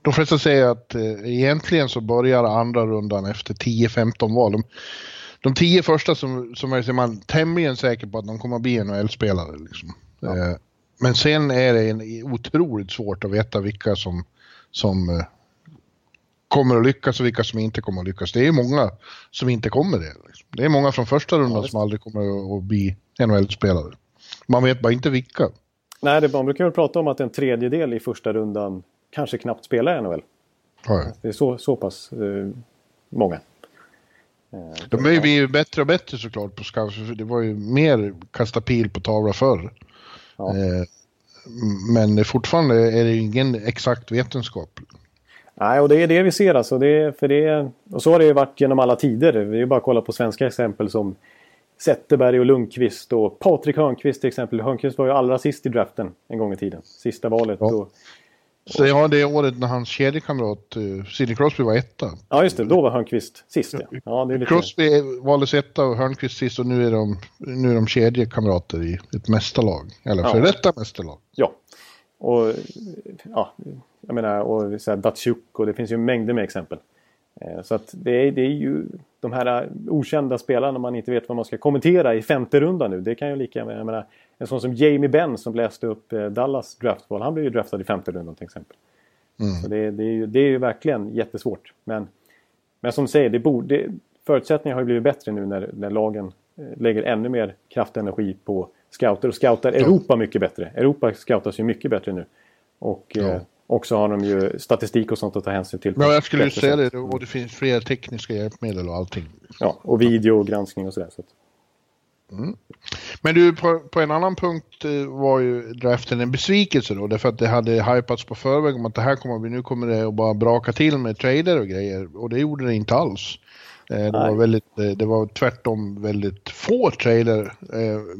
de flesta säger att eh, egentligen så börjar andra rundan efter 10-15 val. De, de tio första som, som är man tämligen säker på att de kommer att bli NHL-spelare. Liksom. Ja. Eh, men sen är det en, otroligt svårt att veta vilka som, som eh, kommer att lyckas och vilka som inte kommer att lyckas. Det är många som inte kommer det. Liksom. Det är många från första rundan ja, som aldrig kommer att bli NHL-spelare. Man vet bara inte vilka. Nej, det, man brukar väl prata om att en tredjedel i första rundan kanske knappt spelar i NHL. Ja. Det är så, så pass eh, många. De är ju bättre och bättre såklart på scouts. Det var ju mer kasta pil på tavla förr. Ja. Eh, men fortfarande är det ingen exakt vetenskap. Nej, och det är det vi ser alltså. Det, för det, och så har det ju varit genom alla tider. Vi är bara att kolla på svenska exempel som Zetterberg och Lundqvist och Patrik Hörnqvist till exempel. Hörnqvist var ju allra sist i draften en gång i tiden. Sista valet. Ja. Och, så ja, det året när hans kedjekamrat uh, Sidney Crosby var etta. Ja, just det. Då var Hörnqvist sist. Ja. Ja, lite... Crosby valdes etta och Hörnqvist sist och nu är de, nu är de kedjekamrater i ett mästarlag. Eller ja. för detta mästarlag. Ja. Och ja, jag menar, och så här Datsjuk och det finns ju mängder med exempel. Eh, så att det är, det är ju de här okända spelarna man inte vet vad man ska kommentera i femte rundan nu. Det kan ju lika jag menar, en sån som Jamie Benn som läste upp eh, Dallas draftval. Han blev ju draftad i femte rundan till exempel. Mm. Så det, det, är ju, det är ju verkligen jättesvårt. Men, men som säger, det borde, förutsättningarna har ju blivit bättre nu när, när lagen eh, lägger ännu mer kraft och energi på scouter och scoutar Europa mycket bättre. Europa scoutas ju mycket bättre nu. Och ja. eh, också har de ju statistik och sånt att ta hänsyn till. Ja, jag skulle ju säga det. Och det finns fler tekniska hjälpmedel och allting. Ja, och videogranskning och sådär. Så mm. Men du, på, på, en annan punkt eh, var ju draften en besvikelse då. Därför att det hade hypats på förväg om att det här kommer vi, nu kommer det att bara braka till med trader och grejer. Och det gjorde det inte alls. Eh, det var, väldigt, eh, det var tvärtom väldigt få trailer,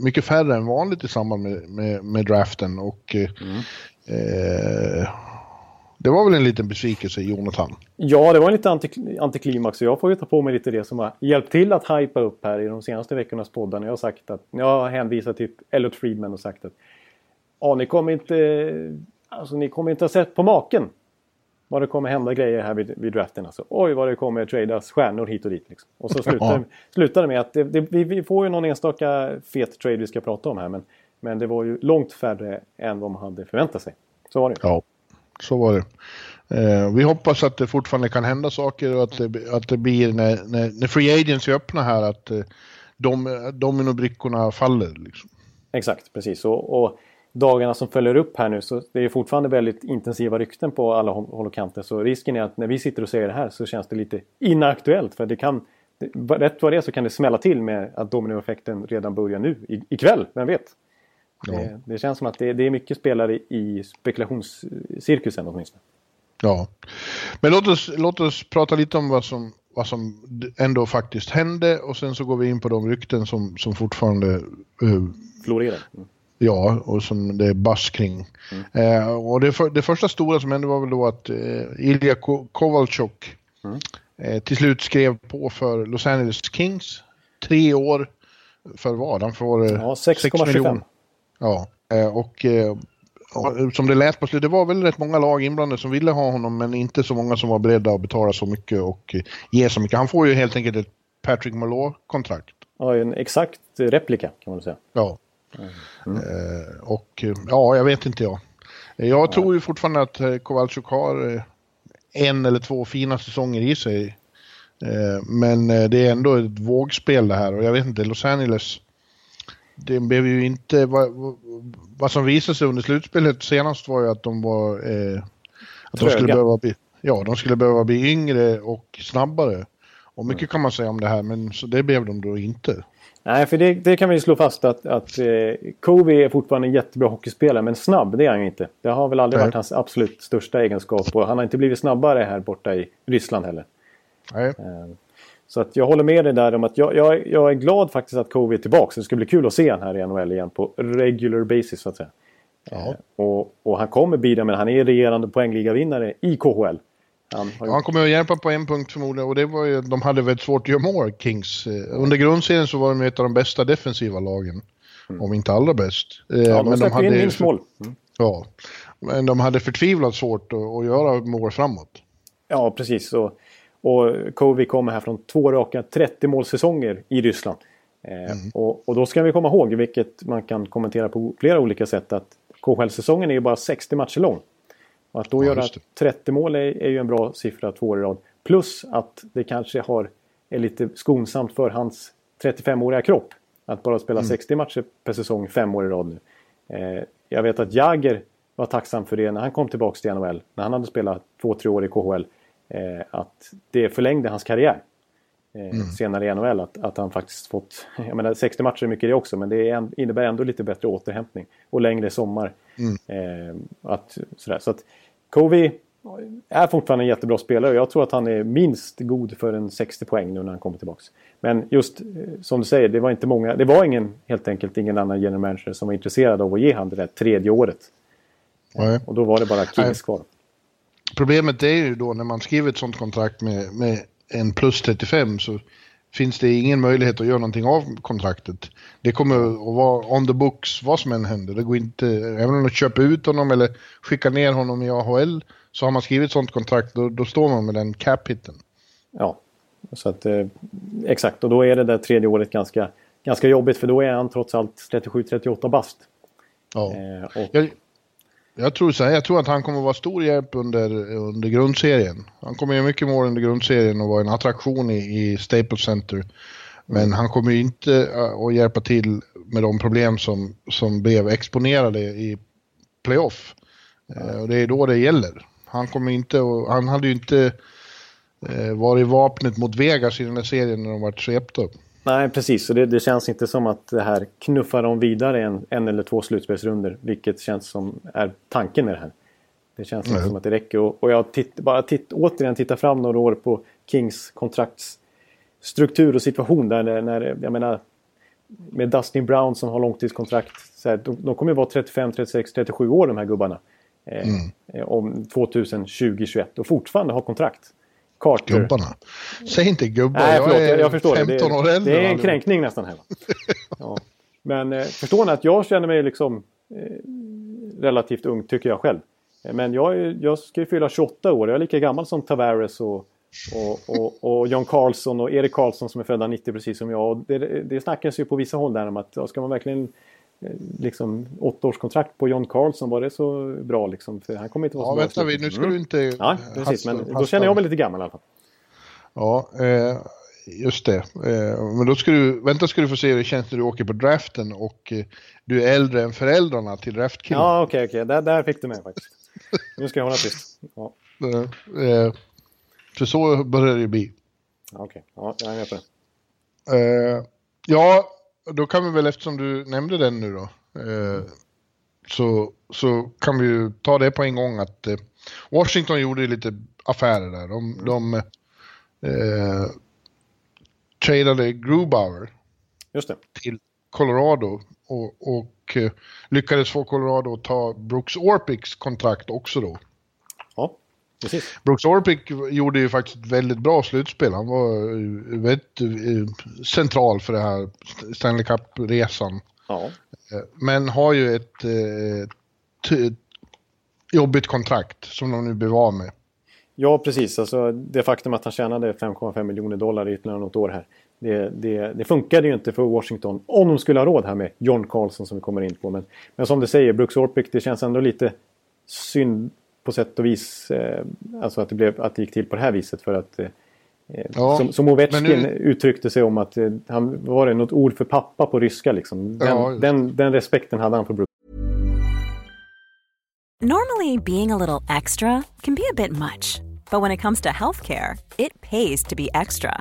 mycket färre än vanligt i samband med, med, med draften. Och mm. eh, det var väl en liten besvikelse, Jonathan? Ja, det var en lite antiklimax. Jag får ju ta på mig lite det som har hjälpt till att hypa upp här i de senaste veckornas poddar. När jag har sagt att, jag har hänvisat till Elliot Friedman och sagt att ja, ni kommer inte, alltså ni kommer inte ha sett på maken vad det kommer hända grejer här vid, vid draften. Alltså. Oj, vad det kommer tradas stjärnor hit och dit. Liksom. Och så slutar, ja. slutar det med att det, det, vi, vi, får ju någon enstaka fet trade vi ska prata om här. Men, men det var ju långt färre än vad man hade förväntat sig. Så var det Ja, så var det. Eh, vi hoppas att det fortfarande kan hända saker och att det, att det blir när, när, när Free Agency öppnar här att eh, dominobrickorna faller. Liksom. Exakt, precis. Och, och, dagarna som följer upp här nu så det är fortfarande väldigt intensiva rykten på alla håll och kanter. Så risken är att när vi sitter och säger det här så känns det lite inaktuellt. För det kan, rätt vad det är så kan det smälla till med att dominoeffekten redan börjar nu ikväll, vem vet? Ja. Det, känns som att det, det, är mycket spelare i spekulationscirkusen åtminstone. Ja, men låt oss, låt oss prata lite om vad som, vad som ändå faktiskt hände och sen så går vi in på de rykten som, som fortfarande uh, florerar. Mm. Ja, och som det är bass kring. Mm. Eh, och det, för, det, första stora som hände var väl då att eh, Ilja Kovalchuk mm. eh, till slut skrev på för Los Angeles Kings. Tre år för vad? Han får ja, 6,25. Ja, eh, och eh, som det lät på slutet, det var väl rätt många lag inblandade som ville ha honom men inte så många som var beredda att betala så mycket och eh, ge så mycket. Han får ju helt enkelt ett Patrick Malone-kontrakt. Ja, en exakt replika kan man säga. Ja. Mm. och ja, jag vet inte jag. Jag ja. tror ju fortfarande att Kowalczyk har en eller två fina säsonger i sig. men det är ändå ett vågspel det här och jag vet inte, Los Angeles det blev ju inte, vad, vad som visade sig under slutspelet senast var ju att de var, eh, att de skulle behöva bli, ja, de skulle behöva bli yngre och snabbare. Och mycket mm. kan man säga om det här, men så det blev de då inte. Nej, för det, det kan vi slå fast att, att eh, Kobe är fortfarande en jättebra hockeyspelare, men snabb det är han ju inte. Det har väl aldrig Nej. varit hans absolut största egenskap och han har inte blivit snabbare här borta i Ryssland heller. Nej. Eh, så att jag håller med dig där om att jag, jag, jag är glad faktiskt att Kobe är tillbaka. Det ska bli kul att se honom här i NHL igen på regular basis så att säga. Ja. Eh, och, och, han kommer bidra med Han är regerande poängligavinnare i KHL. Han, ja, han kommer att hjälpa på en punkt förmodligen och det var ju, de hade väldigt svårt att göra mål, Kings. Eh, under grundserien så var de ett av de bästa defensiva lagen. Mm. Om inte allra bäst. Eh, ja, de släppte in minst mål. Mm. Ja, men de hade förtvivlat svårt att, att göra mål framåt. Ja, precis. Och och Kovi kommer här från två raka 30 målsäsonger i Ryssland. Eh, mm. och, och, då ska vi komma ihåg, vilket man kan kommentera på flera olika sätt, att KHL-säsongen är ju bara 60 matcher lång. Och att då Ja, göra just det. 30 mål är, är ju en bra siffra två år i rad. Plus att det kanske har, är lite skonsamt för hans 35-åriga kropp. Att bara spela 60 matcher per säsong fem år i rad nu. Eh, jag vet att Jagger var tacksam för det när han kom tillbaka till NHL. När han hade spelat två, tre år i KHL. Eh, att det förlängde hans karriär. Eh, Senare i NHL. Att, att han faktiskt fått... Jag menar 60 matcher är mycket det också. Men det en, innebär ändå lite bättre återhämtning. Och längre sommar. Eh, att, sådär. Så att Covey är fortfarande en jättebra spelare. Jag tror att han är minst god för en 60 poäng nu när han kommer tillbaka. Men just som du säger, det var inte många. Det var ingen, helt enkelt ingen annan general manager som var intresserad av att ge han det där tredje året. Nej. Och då var det bara Kings kvar. Problemet är ju då när man skriver ett sånt kontrakt med, med en plus 35 så finns det ingen möjlighet att göra någonting av kontraktet. Det kommer att vara on the books vad som än händer. Det går inte, även om de köper ut honom eller skickar ner honom i AHL så har man skrivit sånt kontrakt då, då står man med den cap-hitten. Ja, så att, eh, exakt. Och då är det där tredje året ganska, ganska jobbigt. För då är han trots allt 37-38 bast. Ja. Eh, och, Jag, jag, tror så här, jag tror att han kommer att vara stor hjälp under, under grundserien. Han kommer göra mycket mål under grundserien och vara en attraktion i, i Staples Center. Men han kommer ju inte eh, att hjälpa till med de problem som, som blev exponerade i playoff. Eh, och det är då det gäller. Han kommer inte och han hade ju inte eh, varit vapnet mot Vegas i den här serien när de vart svepta. Nej, precis. Så det, det känns inte som att det här knuffar dem vidare en, en eller två slutspelsrunder. Vilket känns som är tanken med det här. Det känns inte Nej. som att det räcker. Och, och jag titt, bara titt, återigen tittar fram några år på Kings kontraktsstruktur och situation. Där när, när, jag menar, med Dustin Brown som har långtidskontrakt. Så här, de, de kommer ju vara 35, 36, 37 år de här gubbarna. Eh, eh, om 2020-21 och fortfarande ha kontrakt. Carter. Gubbarna. Säg inte gubbar, Nej, förlåt, jag är jag förstår 15 det. år äldre. det är en kränkning nästan här. Ja. Men eh, förstår ni att jag känner mig liksom eh, relativt ung tycker jag själv. Eh, Men jag, jag ska ju fylla 28 år. Jag är lika gammal som Tavares och, och, och, och John Carlson och Erik Karlsson som är födda 90 precis som jag. Och det, det snackas ju på vissa håll där om att ska man verkligen liksom åttaårskontrakt på John Carlson var det så bra liksom? För han kommer inte vara Ja, så bra vänta i vi, nu ska Mm. du inte... Ja, precis. Men hasta- då känner jag hasta. mig lite gammal i alla fall. Ja, eh, just det. Eh, men då ska du, vänta ska du få se hur det känns när du åker på draften och eh, du är äldre än föräldrarna till draftkillen. Ja, okej, okej. Där, där fick du mig faktiskt. Nu ska jag hålla tyst. Ja, Eh, för så börjar det bli. ja, okej. Ja, jag på det. Eh, ja, då kan vi väl eftersom du nämnde den nu då. Eh, så, så kan vi ju ta det på en gång att eh, Washington gjorde lite affärer där. De, de eh, tradade Grubauer Just det. till Colorado och, och eh, lyckades få Colorado att ta Brooks Orpiks kontrakt också då. Ja, precis. Brooks Orpik gjorde ju faktiskt ett väldigt bra slutspel. Han var eh, väldigt eh, central för det här Stanley Cup-resan. Ja, Eh, Men har ju ett eh, t- jobbigt kontrakt som de nu blev av med. ja precis. Alltså, det faktum att han tjänade 5,5 miljoner dollar i ytterligare något år här. Det, det, det funkade ju inte för Washington om de skulle ha råd här med John Carlson som vi kommer in på. Men, men som du säger, Brooks Orpik, det känns ändå lite synd på sätt och vis. Eh, alltså att det, blev, att det gick till på det här viset. För att, eh, Ja, som, som Ovechkin nu- uttryckte sig om att eh, han var det något ord för pappa på ryska. Liksom. Den, Ja, den, den respekten hade han för Brooks. Normally, being a little extra can be a bit much, but when it comes to healthcare, it pays to be extra.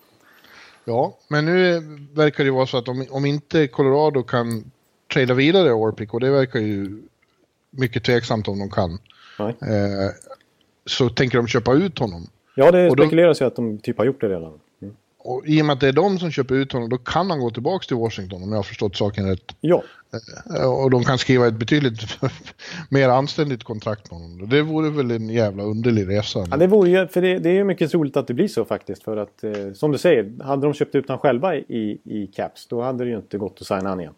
Ja, men nu verkar det ju vara så att om, om inte Colorado kan trada vidare Orpik, och det verkar ju mycket tveksamt om de kan, eh, så tänker de köpa ut honom. Ja, det Och då- spekuleras ju att de typ har gjort det redan. Och i och med att det är de som köper ut honom, då kan han gå tillbaka till Washington om jag har förstått saken rätt. Ja. Eh, och de kan skriva ett betydligt mer anständigt kontrakt med honom. Det vore väl en jävla underlig resa. Ja, det vore ju, för det, det är ju mycket troligt att det blir så faktiskt. För att, eh, som du säger, hade de köpt ut honom själva i, i Caps, då hade det ju inte gått att signa han igen.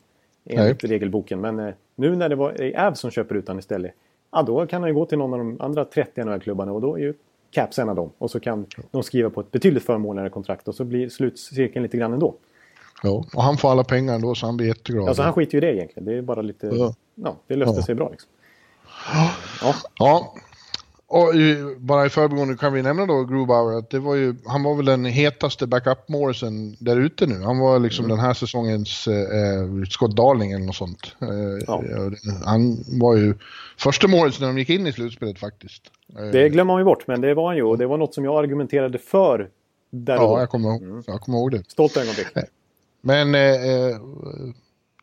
Enligt Nej. regelboken. Men eh, nu när det var Avs som köper ut honom istället, ja då kan han ju gå till någon av de andra 30 NHL-klubbarna och då är ju Caps en av dem. Och så kan de skriva på ett betydligt förmånligare kontrakt och så blir slutcirkeln lite grann ändå. Ja, och han får alla pengar ändå så han blir jätteglad. Alltså han skiter ju i det egentligen. Det är bara lite... Ja, ja det löste ja. sig bra liksom. Ja. ja. Och bara i förbigående kan vi nämna då Grubauer att det var ju, han var väl den hetaste backup-målisen där ute nu. Han var liksom mm. den här säsongens eh, Scott Darling eller något sånt. Eh, ja. Han var ju första målet när de gick in i slutspelet faktiskt. Eh, det glömmer man ju bort, men det var han ju och det var något som jag argumenterade för där Ja, jag kommer, mm. jag kommer ihåg det. Stolt ögonblick. Men eh, eh,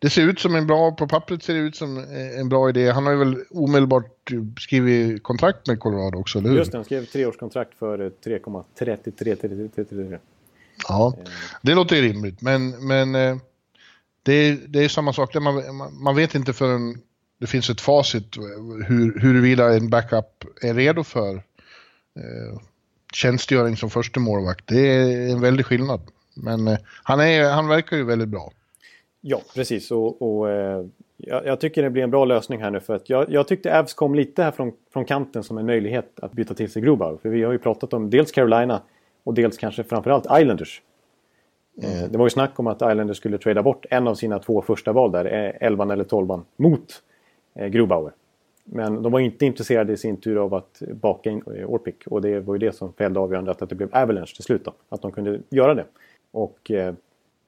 det ser ut som en bra, på pappret ser det ut som en bra idé. Han har ju väl omedelbart skrivit kontrakt med Colorado också, eller hur? Just det, han skrev treårskontrakt för 3,33. Ja, det låter ju rimligt. Men, men eh, det, är, det är samma sak, man, man vet inte förrän det finns ett facit hur, huruvida en backup är redo för eh, tjänstgöring som första målvakt. Det är en väldig skillnad. Men eh, han, är, han verkar ju väldigt bra. Ja, precis. Och, och eh, jag, jag, tycker det blir en bra lösning här nu. För att jag, jag tyckte Avs kom lite här från, från kanten som en möjlighet att byta till sig Grubauer. För vi har ju pratat om dels Carolina och dels kanske framförallt Islanders. Eh, mm. det var ju snack om att Islanders skulle trada bort en av sina två första val där, 11 eller 12 mot eh, Grubauer. Men de var inte intresserade i sin tur av att baka in eh, Orpik. Och det var ju det som fällde avgörandet att det blev Avalanche till slut. Då, att de kunde göra det. Och eh,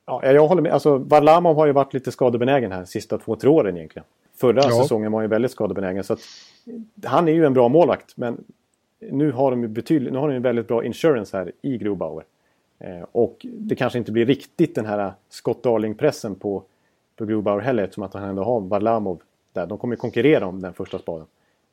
ja, jag håller med. Alltså, Varlamov har ju varit lite skadebenägen här sista två, tre åren egentligen. Förra ja. säsongen var han ju väldigt skadebenägen. Så att, han är ju en bra målvakt. Men nu har de ju betydligt, nu har de ju väldigt bra insurance här i Grobauer. Eh, och det kanske inte blir riktigt den här Scott Darling-pressen på, på Grobauer heller eftersom att han ändå har Varlamov där. De kommer ju konkurrera om den första spaden.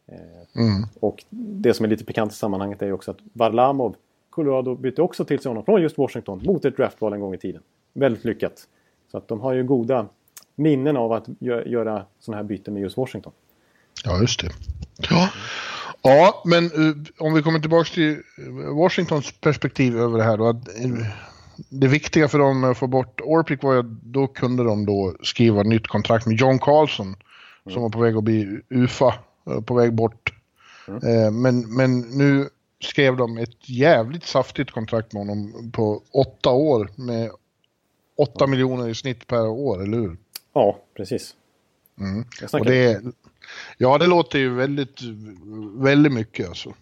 Eh, mm. Och det som är lite pikant i sammanhanget är ju också att Varlamov Colorado bytte också till sig honom från just Washington mot ett draftval en gång i tiden. Väldigt lyckat. Så att de har ju goda minnen av att gö göra sådana här byten med just Washington. Ja, just det. Ja, ja men uh, om vi kommer tillbaka till Washingtons perspektiv över det här då. Att, uh, det viktiga för dem att få bort Orpik var ju att då kunde de då skriva nytt kontrakt med John Carlson mm. som var på väg att bli UFA, på väg bort. Mm. men, men nu skrev de ett jävligt saftigt kontrakt med honom på åtta år med åtta miljoner i snitt per år, eller hur? Ja, precis. Mm. Och det, ja, det låter ju väldigt, väldigt mycket alltså,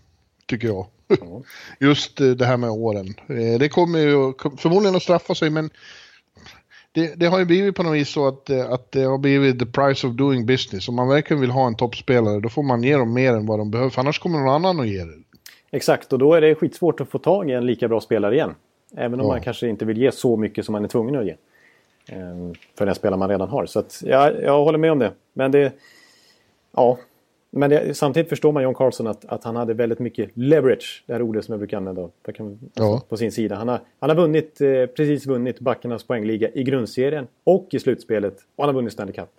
tycker jag. Ja. Just det här med åren. Eh, det kommer ju förmodligen att straffa sig, men det, det, har ju blivit på något vis så att, eh, att det har blivit the price of doing business. Om man verkligen vill ha en toppspelare, då får man ge dem mer än vad de behöver, för annars kommer någon annan att ge det. Exakt, och då är det skitsvårt att få tag i en lika bra spelare igen. Även om ja. man kanske inte vill ge så mycket som man är tvungen att ge. Ehm, för den spelare man redan har. Så att, ja, jag håller med om det. Men det... Ja. Men det, samtidigt förstår man John Carlson att, att han hade väldigt mycket leverage. Det här ordet som jag brukar använda kan, ja. på sin sida. Han har, han har vunnit, eh, precis vunnit backarnas poängliga i grundserien och i slutspelet. Och han har vunnit Stanley Cup.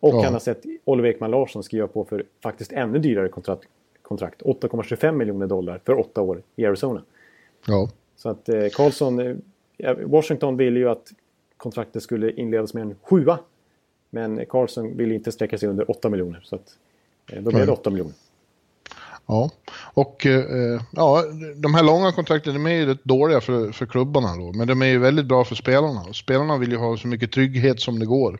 Och ja. han har sett Oliver Ekman Larsson skriva på för faktiskt ännu dyrare kontrakt kontrakt. 8,25 miljoner dollar för åtta år i Arizona. Ja. Så att eh, Carlson, eh, Washington ville ju att kontraktet skulle inledas med en sjua. Men Carlson ville inte sträcka sig under 8 miljoner. Så att, eh, då blev det 8 miljoner. Ja, och eh, ja, de här långa kontrakten de är ju rätt dåliga för, för klubbarna då. Men de är ju väldigt bra för spelarna. Spelarna vill ju ha så mycket trygghet som det går.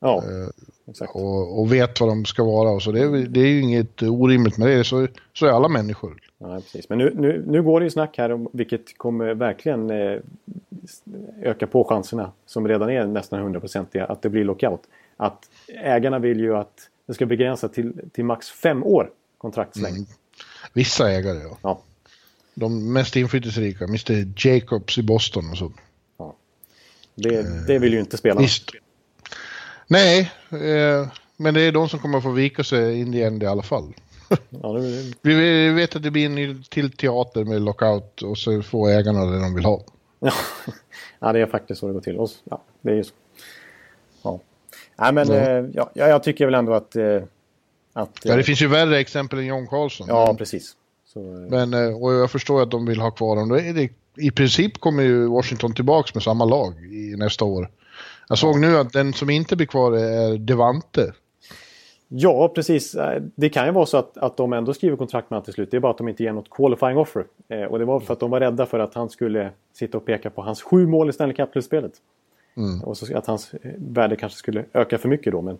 Ja, eh, exakt. Och, och, vet vad de ska vara. Och så det, är, det är ju inget orimligt med det. Så, så är alla människor. Ja, precis. Men nu, nu, nu går det ju snack här om vilket kommer verkligen eh, öka på chanserna som redan är nästan 100% att det blir lockout. Att ägarna vill ju att det ska begränsas till, till max fem år kontraktslängd. Mm. Vissa ägare ja. ja. De mest inflytelserika, Mr Jacobs i Boston och så. Ja. Det, det vill ju inte spelarna. Visst. Nej, eh, men det är de som kommer att få vika sig in i i alla fall. Ja, det... Vi vet att det blir en ny till teater med lockout och så får ägarna det de vill ha. ja, det är faktiskt så det går till. Och, ja, det är ju så. Ja. Nej, men mm. ja, jag tycker väl ändå att... Eh, att ja, det finns ju värre exempel än John Carlson. Ja, men, precis. Så, men, och jag förstår att de vill ha kvar honom. I princip kommer ju Washington tillbaka med samma lag i nästa år. Jag såg nu att den som inte blir kvar är Devante. Ja, precis. Det kan ju vara så att, att de ändå skriver kontrakt med honom till slut. Det är bara att de inte ger något qualifying offer. Eh, och det var för att de var rädda för att han skulle sitta och peka på hans sju mål i Stanley Cup-slutspelet. Mm. Och så att hans eh, värde kanske skulle öka för mycket då. Men,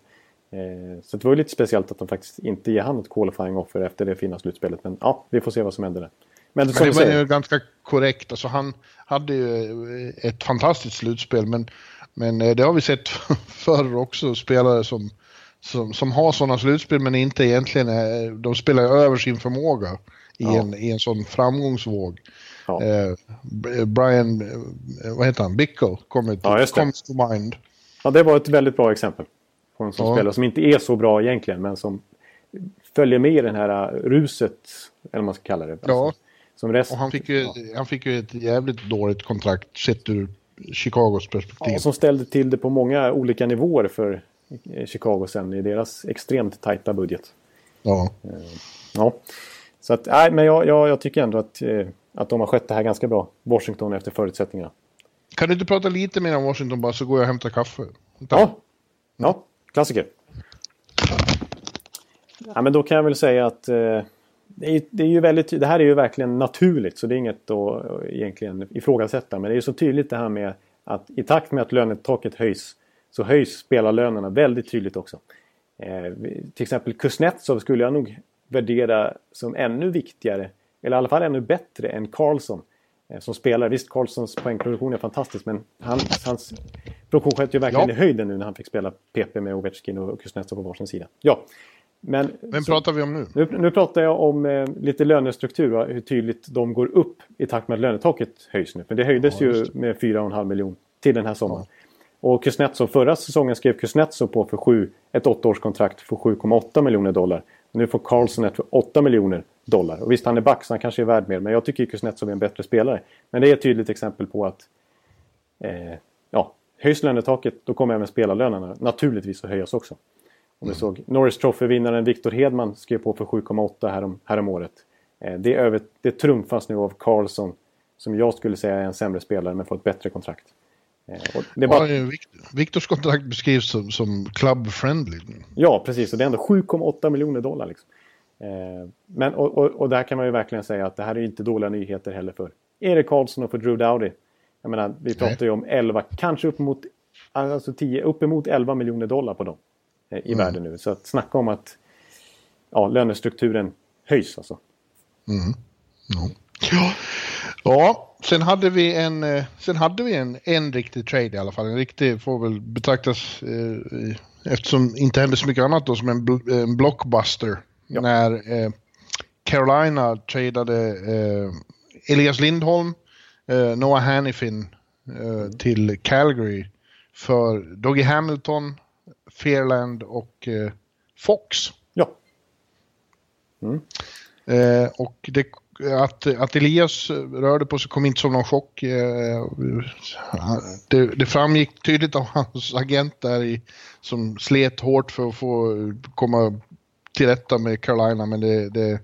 eh, så det var ju lite speciellt att de faktiskt inte ger han ett qualifying offer efter det fina slutspelet. Men ja, vi får se vad som händer där. Men, men det var ju ganska korrekt. Alltså, han hade ju eh, ett fantastiskt slutspel. Men, men eh, det har vi sett förr också. Spelare som som, som har sådana slutspel men inte egentligen är, de spelar över sin förmåga i, ja. en, i en sån framgångsvåg. Ja. Eh, Brian, eh, vad heter han, Bickle kommer ja, comes to mind. Ja, det var ett väldigt bra exempel. På en sån ja. spelare som inte är så bra egentligen men som följer med i det här ruset, eller vad man ska kalla det. Ja, alltså, som rest... och han fick, ju, han fick ju ett jävligt dåligt kontrakt sett ur Chicagos perspektiv. Ja, som ställde till det på många olika nivåer för Chicago sen i deras extremt tajta budget. Ja. Eh, ja. Så att, nej, men jag, jag, jag, tycker ändå att, eh, att de har skött det här ganska bra. Washington efter förutsättningarna. Kan du inte prata lite mer om Washington bara så går jag och hämtar kaffe? Ja, ja klassiker. Ja, men då kan jag väl säga att eh, det, är, det, är ju väldigt, det här är ju verkligen naturligt så det är inget att egentligen ifrågasätta. Men det är så tydligt det här med att i takt med att lönetaket höjs så höjs spelarlönerna väldigt tydligt också. Eh, till exempel Kuznetsov skulle jag nog värdera som ännu viktigare, eller i alla fall ännu bättre än Karlsson eh, som spelare. Visst, Karlssons poängproduktion är fantastisk men han, hans produktion sköt ju verkligen ja. i höjden nu när han fick spela PP med Ovechkin och Kuznetsov på varsin sida. Ja, men, Vem pratar vi om nu? Nu, nu pratar jag om eh, lite lönestruktur och hur tydligt de går upp i takt med att lönetaket höjs nu. För det höjdes ja, ju med 4,5 miljoner till den här sommaren. Ja. Och Kuznetsov, förra säsongen skrev Kuznetsov på för 7, ett åttaårskontrakt för 7,8 miljoner dollar. Nu får Carlson ett för 8 miljoner dollar. Och visst, han är back så han kanske är värd mer. Men jag tycker Kuznetsov är en bättre spelare. Men det är ett tydligt exempel på att eh, ja, höjs lönetaket då kommer även spelarlönerna naturligtvis att höjas också. Om vi mm. såg Norris Trophy-vinnaren Victor Hedman skrev på för 7,8 härom, härom året. Eh, det, över, det trumfas nu av Carlson som jag skulle säga är en sämre spelare men får ett bättre kontrakt. Eh, det bara... ja, Viktors kontrakt beskrivs som, som club-friendly. Ja, precis. Och det är ändå 7,8 miljoner dollar. Liksom. Eh, men, och, och, och, där kan man ju verkligen säga att det här är inte dåliga nyheter heller för Erik Karlsson och för Drew Dowdy. Jag menar, vi pratar Nej. ju om 11, kanske uppemot, alltså 10, uppemot 11 miljoner dollar på dem eh, i mm. världen nu. Så att snacka om att ja, lönestrukturen höjs alltså. Mm. Ja. Ja, sen hade vi en, eh, sen hade vi en, en riktig trade i alla fall. En riktig får väl betraktas, eh, eftersom inte hände så mycket annat då, som en, bl en blockbuster. Ja. När eh, Carolina tradade eh, Elias Lindholm, eh, Noah Hannifin eh, till Calgary för Doggy Hamilton, Fairland och Fox. Ja. Mm. och det att, att Elias rörde på sig kom inte som någon chock. Eh, det, det framgick tydligt av hans agent där i, som slet hårt för att få komma till rätta med Carolina men det, det,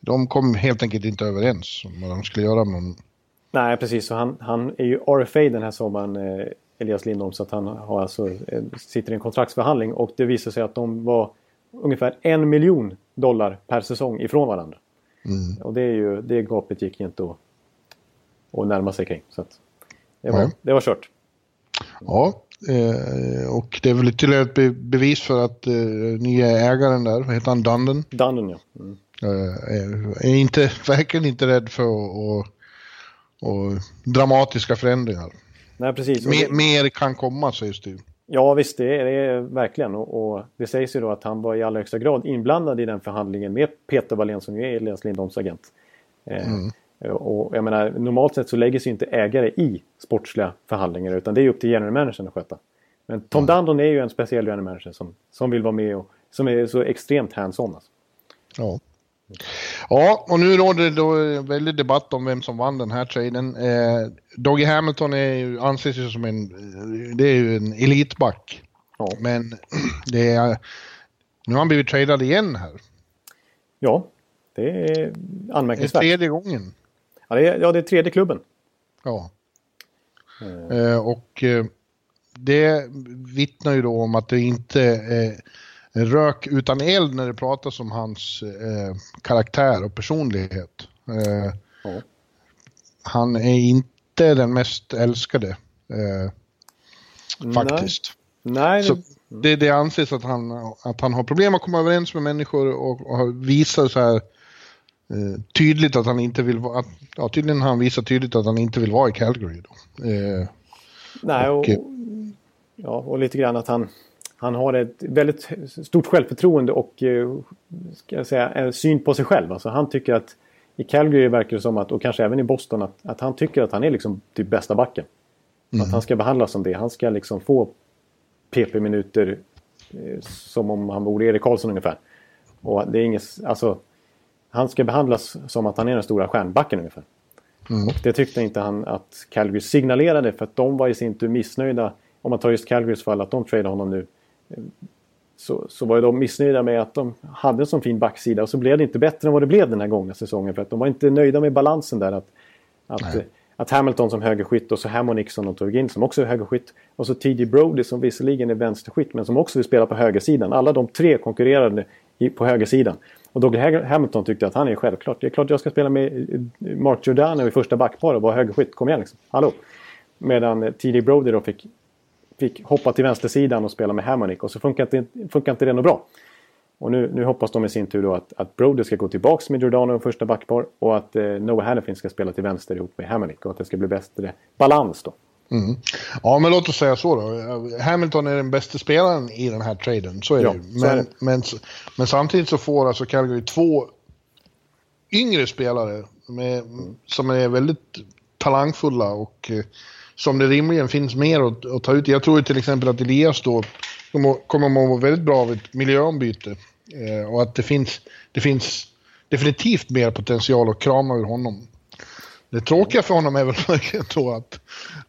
de kom helt enkelt inte överens om vad de skulle göra Men... Nej precis, Så han, han är ju RFA den här sommaren, eh, Elias Lindholm, så att han har alltså, eh, sitter i en kontraktsförhandling och det visar sig att de var ungefär en miljon dollar per säsong ifrån varandra. Mm. Och det, är ju, det gapet gick inte att, att närma sig kring. Så det, var, det var kört. Ja, eh, och det är väl ytterligare ett bevis för att eh, nya ägaren där, vad heter han, Dunden? Dunden ja. Mm. Eh, är inte, verkligen inte rädd för och, och dramatiska förändringar. Nej, precis. Mer, mer kan komma sägs det Ja visst, det är det verkligen. Och, och, det sägs ju då att han var i allra högsta grad inblandad i den förhandlingen med Peter Wallén som ju är Elias Lindholms agent. Eh, mm. och jag menar, normalt sett så lägger sig inte ägare i sportsliga förhandlingar utan det är upp till general managern att sköta. Men Tom mm. Dundon är ju en speciell general manager som, som vill vara med och som är så extremt hands-on. Alltså. Ja. Ja, och nu råder det då väldigt debatt om vem som vann den här traden. Eh, Doggy Hamilton är ju, anses ju som en, det är ju en elitback. Ja. Men det är, nu har han blivit tradad igen här. Ja, det är anmärkningsvärt. Det är tredje gången. Ja, det är, ja, det är tredje klubben. Ja. Mm. Eh, och eh, det vittnar ju då om att det inte är rök utan eld när det pratas om hans eh, karaktär och personlighet. Eh, ja. Han är inte den mest älskade. Eh, faktiskt. Nej. Nej, det, det anses att han, att han har problem att komma överens med människor och, och visar så här eh, tydligt att han inte vill vara, ja tydligen han visat tydligt att han inte vill vara i Calgary då. Eh, Nej, och, och, ja, och lite grann att han, han har ett väldigt stort självförtroende och eh, ska jag säga, en syn på sig själv. Alltså han tycker att i Calgary verkar det som att, och kanske även i Boston, att, att han tycker att han är liksom typ bästa backen. Mm. Att han ska behandlas som det. Han ska liksom få PP-minuter eh, som om han vore Erik Karlsson ungefär. Och det är inget, alltså, han ska behandlas som att han är den stora stjärnbacken ungefär. Mm. Och det tyckte inte han att Calgary signalerade för att de var i sin tur missnöjda. Om man tar just Calgarys fall, att de tradar honom nu. Så, så var ju de missnöjda med att de hade en sån fin backsida och så blev det inte bättre än vad det blev den här gångna säsongen. För att de var inte nöjda med balansen där. Att, att, att Hamilton som högerskytt och så Hammonick som de tog in som också är högerskytt. Och så T.D. Brody som visserligen är vänsterskytt men som också vill spela på högersidan. Alla de tre konkurrerade på högersidan. Och Douglas Hamilton tyckte att han är självklart. Det är klart jag ska spela med eh, Mark Giordano i första backpar och vara högerskytt. Kom igen liksom. Hallå! Medan T.D. Brody då fick, fick hoppa till vänstersidan och spela med Hammonick och så funkar inte, funkar inte det något bra. Och nu, nu hoppas de i sin tur då att, att Brody ska gå tillbaks med Giordano i första backpar och att eh, Noah Hannafin ska spela till vänster ihop med Hammonick och att det ska bli bättre balans då. Mm. Ja, men låt oss säga så då. Hamilton är den bästa spelaren i den här traden, så är ja, det ju. Men, men, men, samtidigt så får alltså Calgary två yngre spelare med, som är väldigt talangfulla och eh, som det rimligen finns mer att, att, ta ut. Jag tror till exempel att Elias då kommer att må väldigt bra av ett miljöombyte. Eh, och att det finns, det finns definitivt mer potential att krama ur honom. Det tråkiga för honom är väl verkligen då att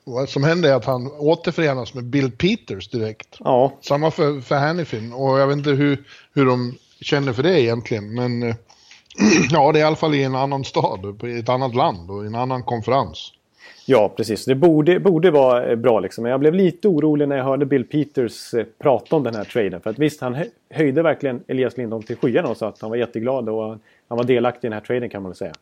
vad som händer är att han återförenas med Bill Peters direkt. Ja. Samma för, för Hannifin och jag vet inte hur, hur de känner för det egentligen men eh, ja det är i alla fall i en annan stad, i ett annat land och i en annan konferens. Ja, precis. Det borde, borde vara eh, bra liksom. Men jag blev lite orolig när jag hörde Bill Peters eh, prata om den här traden. För att visst, han höjde verkligen Elias Lindholm till skyarna och sa att han var jätteglad och han var delaktig i den här traden kan man väl säga.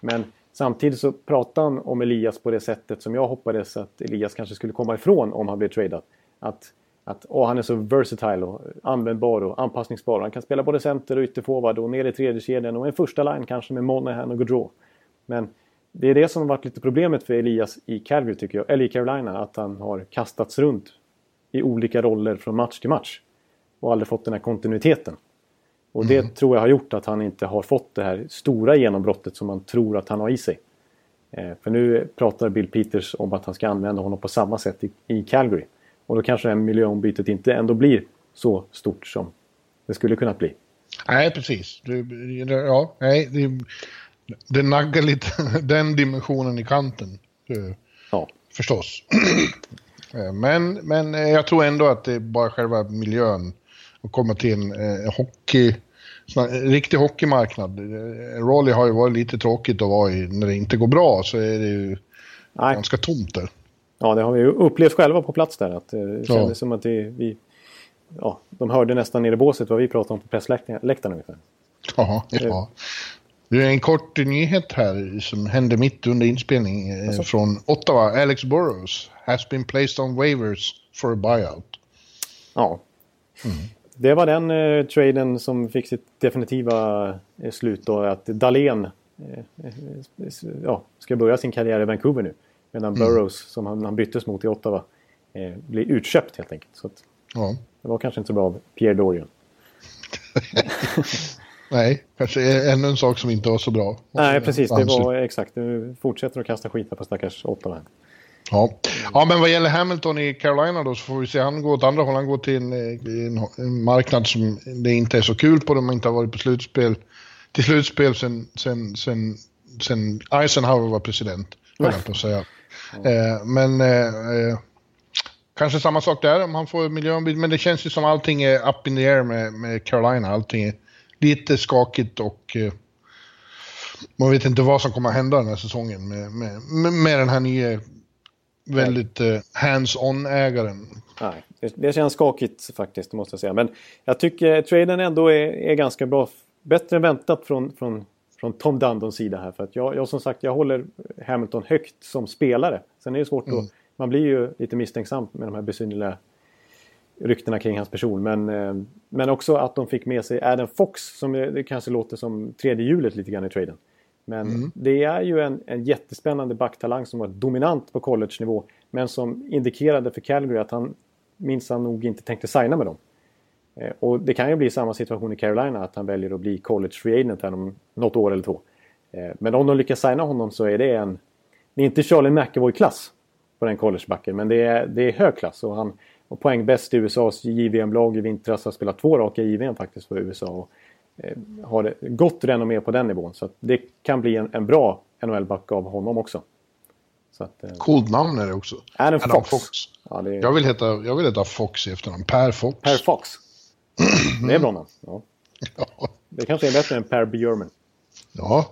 Men Samtidigt så pratade han om Elias på det sättet som jag hoppades att Elias kanske skulle komma ifrån om han blev tradad. Att, att åh, han är så versatile och användbar och anpassningsbar. Han kan spela både center och ytterforward och ner i tredje kedjan och en första line kanske med Monahan och Gaudreau. Men det är det som har varit lite problemet för Elias i Calgary tycker jag, eller i Carolina, att han har kastats runt i olika roller från match till match. Och aldrig fått den här kontinuiteten. Och det mm. tror jag har gjort att han inte har fått det här stora genombrottet som man tror att han har i sig. Eh, för nu pratar Bill Peters om att han ska använda honom på samma sätt i, i Calgary. Och då kanske det här miljöombytet inte ändå blir så stort som det skulle kunnat bli. Nej, precis. Du, ja, nej, det, det naggar lite den dimensionen i kanten. Ja. Förstås. Eh, men, men jag tror ändå att det är bara själva miljön och komma till en eh, hockey, en riktig hockeymarknad. Eh, Raleigh har ju varit lite tråkigt att vara i när det inte går bra så är det ju Nej. ganska tomt där. Ja, det har vi ju upplevt själva på plats där. Att eh, det kändes ja. som att det, vi... Ja, de hörde nästan nere i båset vad vi pratade om på pressläktaren ungefär. Ja, ja. Det är en kort nyhet här som hände mitt under inspelning alltså. från Ottawa. Alex Burrows has been placed on waivers for a buyout. Ja. Mm. Det var den eh, traden som fick sitt definitiva eh, slut då. Att Dahlén eh, eh, ja, ska börja sin karriär i Vancouver nu. Medan mm. Burrows, som han, han byttes mot i Ottawa, eh, blir utköpt helt enkelt. Så att, ja. Det var kanske inte så bra av Pierre Dorian. Nej, kanske ännu en sak som inte var så bra. Nej, precis. Det var exakt. Nu fortsätter att kasta skit på stackars Ottawa. Ja. ja, men vad gäller Hamilton i Carolina då så får vi se. Han går åt andra hållet. Han går till en, en, en marknad som det inte är så kul på. De inte har varit på slutspel till slutspel sen, sen, sen, sen Eisenhower var president, höll jag på att säga. Eh, men eh, eh, kanske samma sak där om han får miljöombyte. Men det känns ju som allting är up in the air med, med Carolina. Allting är lite skakigt och eh, man vet inte vad som kommer att hända den här säsongen med, med, med den här nya väldigt eh, hands-on-ägaren. Nej, det, det känns skakigt faktiskt, måste jag säga. Men jag tycker traden ändå är, är ganska bra. Bättre än väntat från, från, från Tom Dundons sida här. För att jag, jag som sagt, jag håller Hamilton högt som spelare. Sen är det svårt mm. att... Man blir ju lite misstänksam med de här besynnerliga ryktena kring hans person. Men, eh, men också att de fick med sig Adam Fox som det kanske låter som tredje hjulet lite grann i traden. Men mm. det är ju en, en jättespännande backtalang som var dominant på college-nivå. Men som indikerade för Calgary att han minsann nog inte tänkte signa med dem. Eh, och det kan ju bli samma situation i Carolina att han väljer att bli college free agent här om något år eller två. Eh, men om de lyckas signa honom så är det en... Det är inte Charlie McAvoy-klass på den collegebacken men det är, det är hög klass. Och han var poängbäst i USAs JVM-lag i vintras. Har spelat två raka JVM faktiskt för USA. Och Eh, har gott renommé på den nivån. Så det kan bli en, en bra NHL-back av honom också. Så att, eh, Coolt namn är det också. Adam, Adam Fox. Fox. Ja, är... jag, vill heta, jag vill heta Fox i efternamn. Per Fox. Per Fox. Det är bra namn. Ja. ja. Det kanske är bättre än Per Björman. Ja.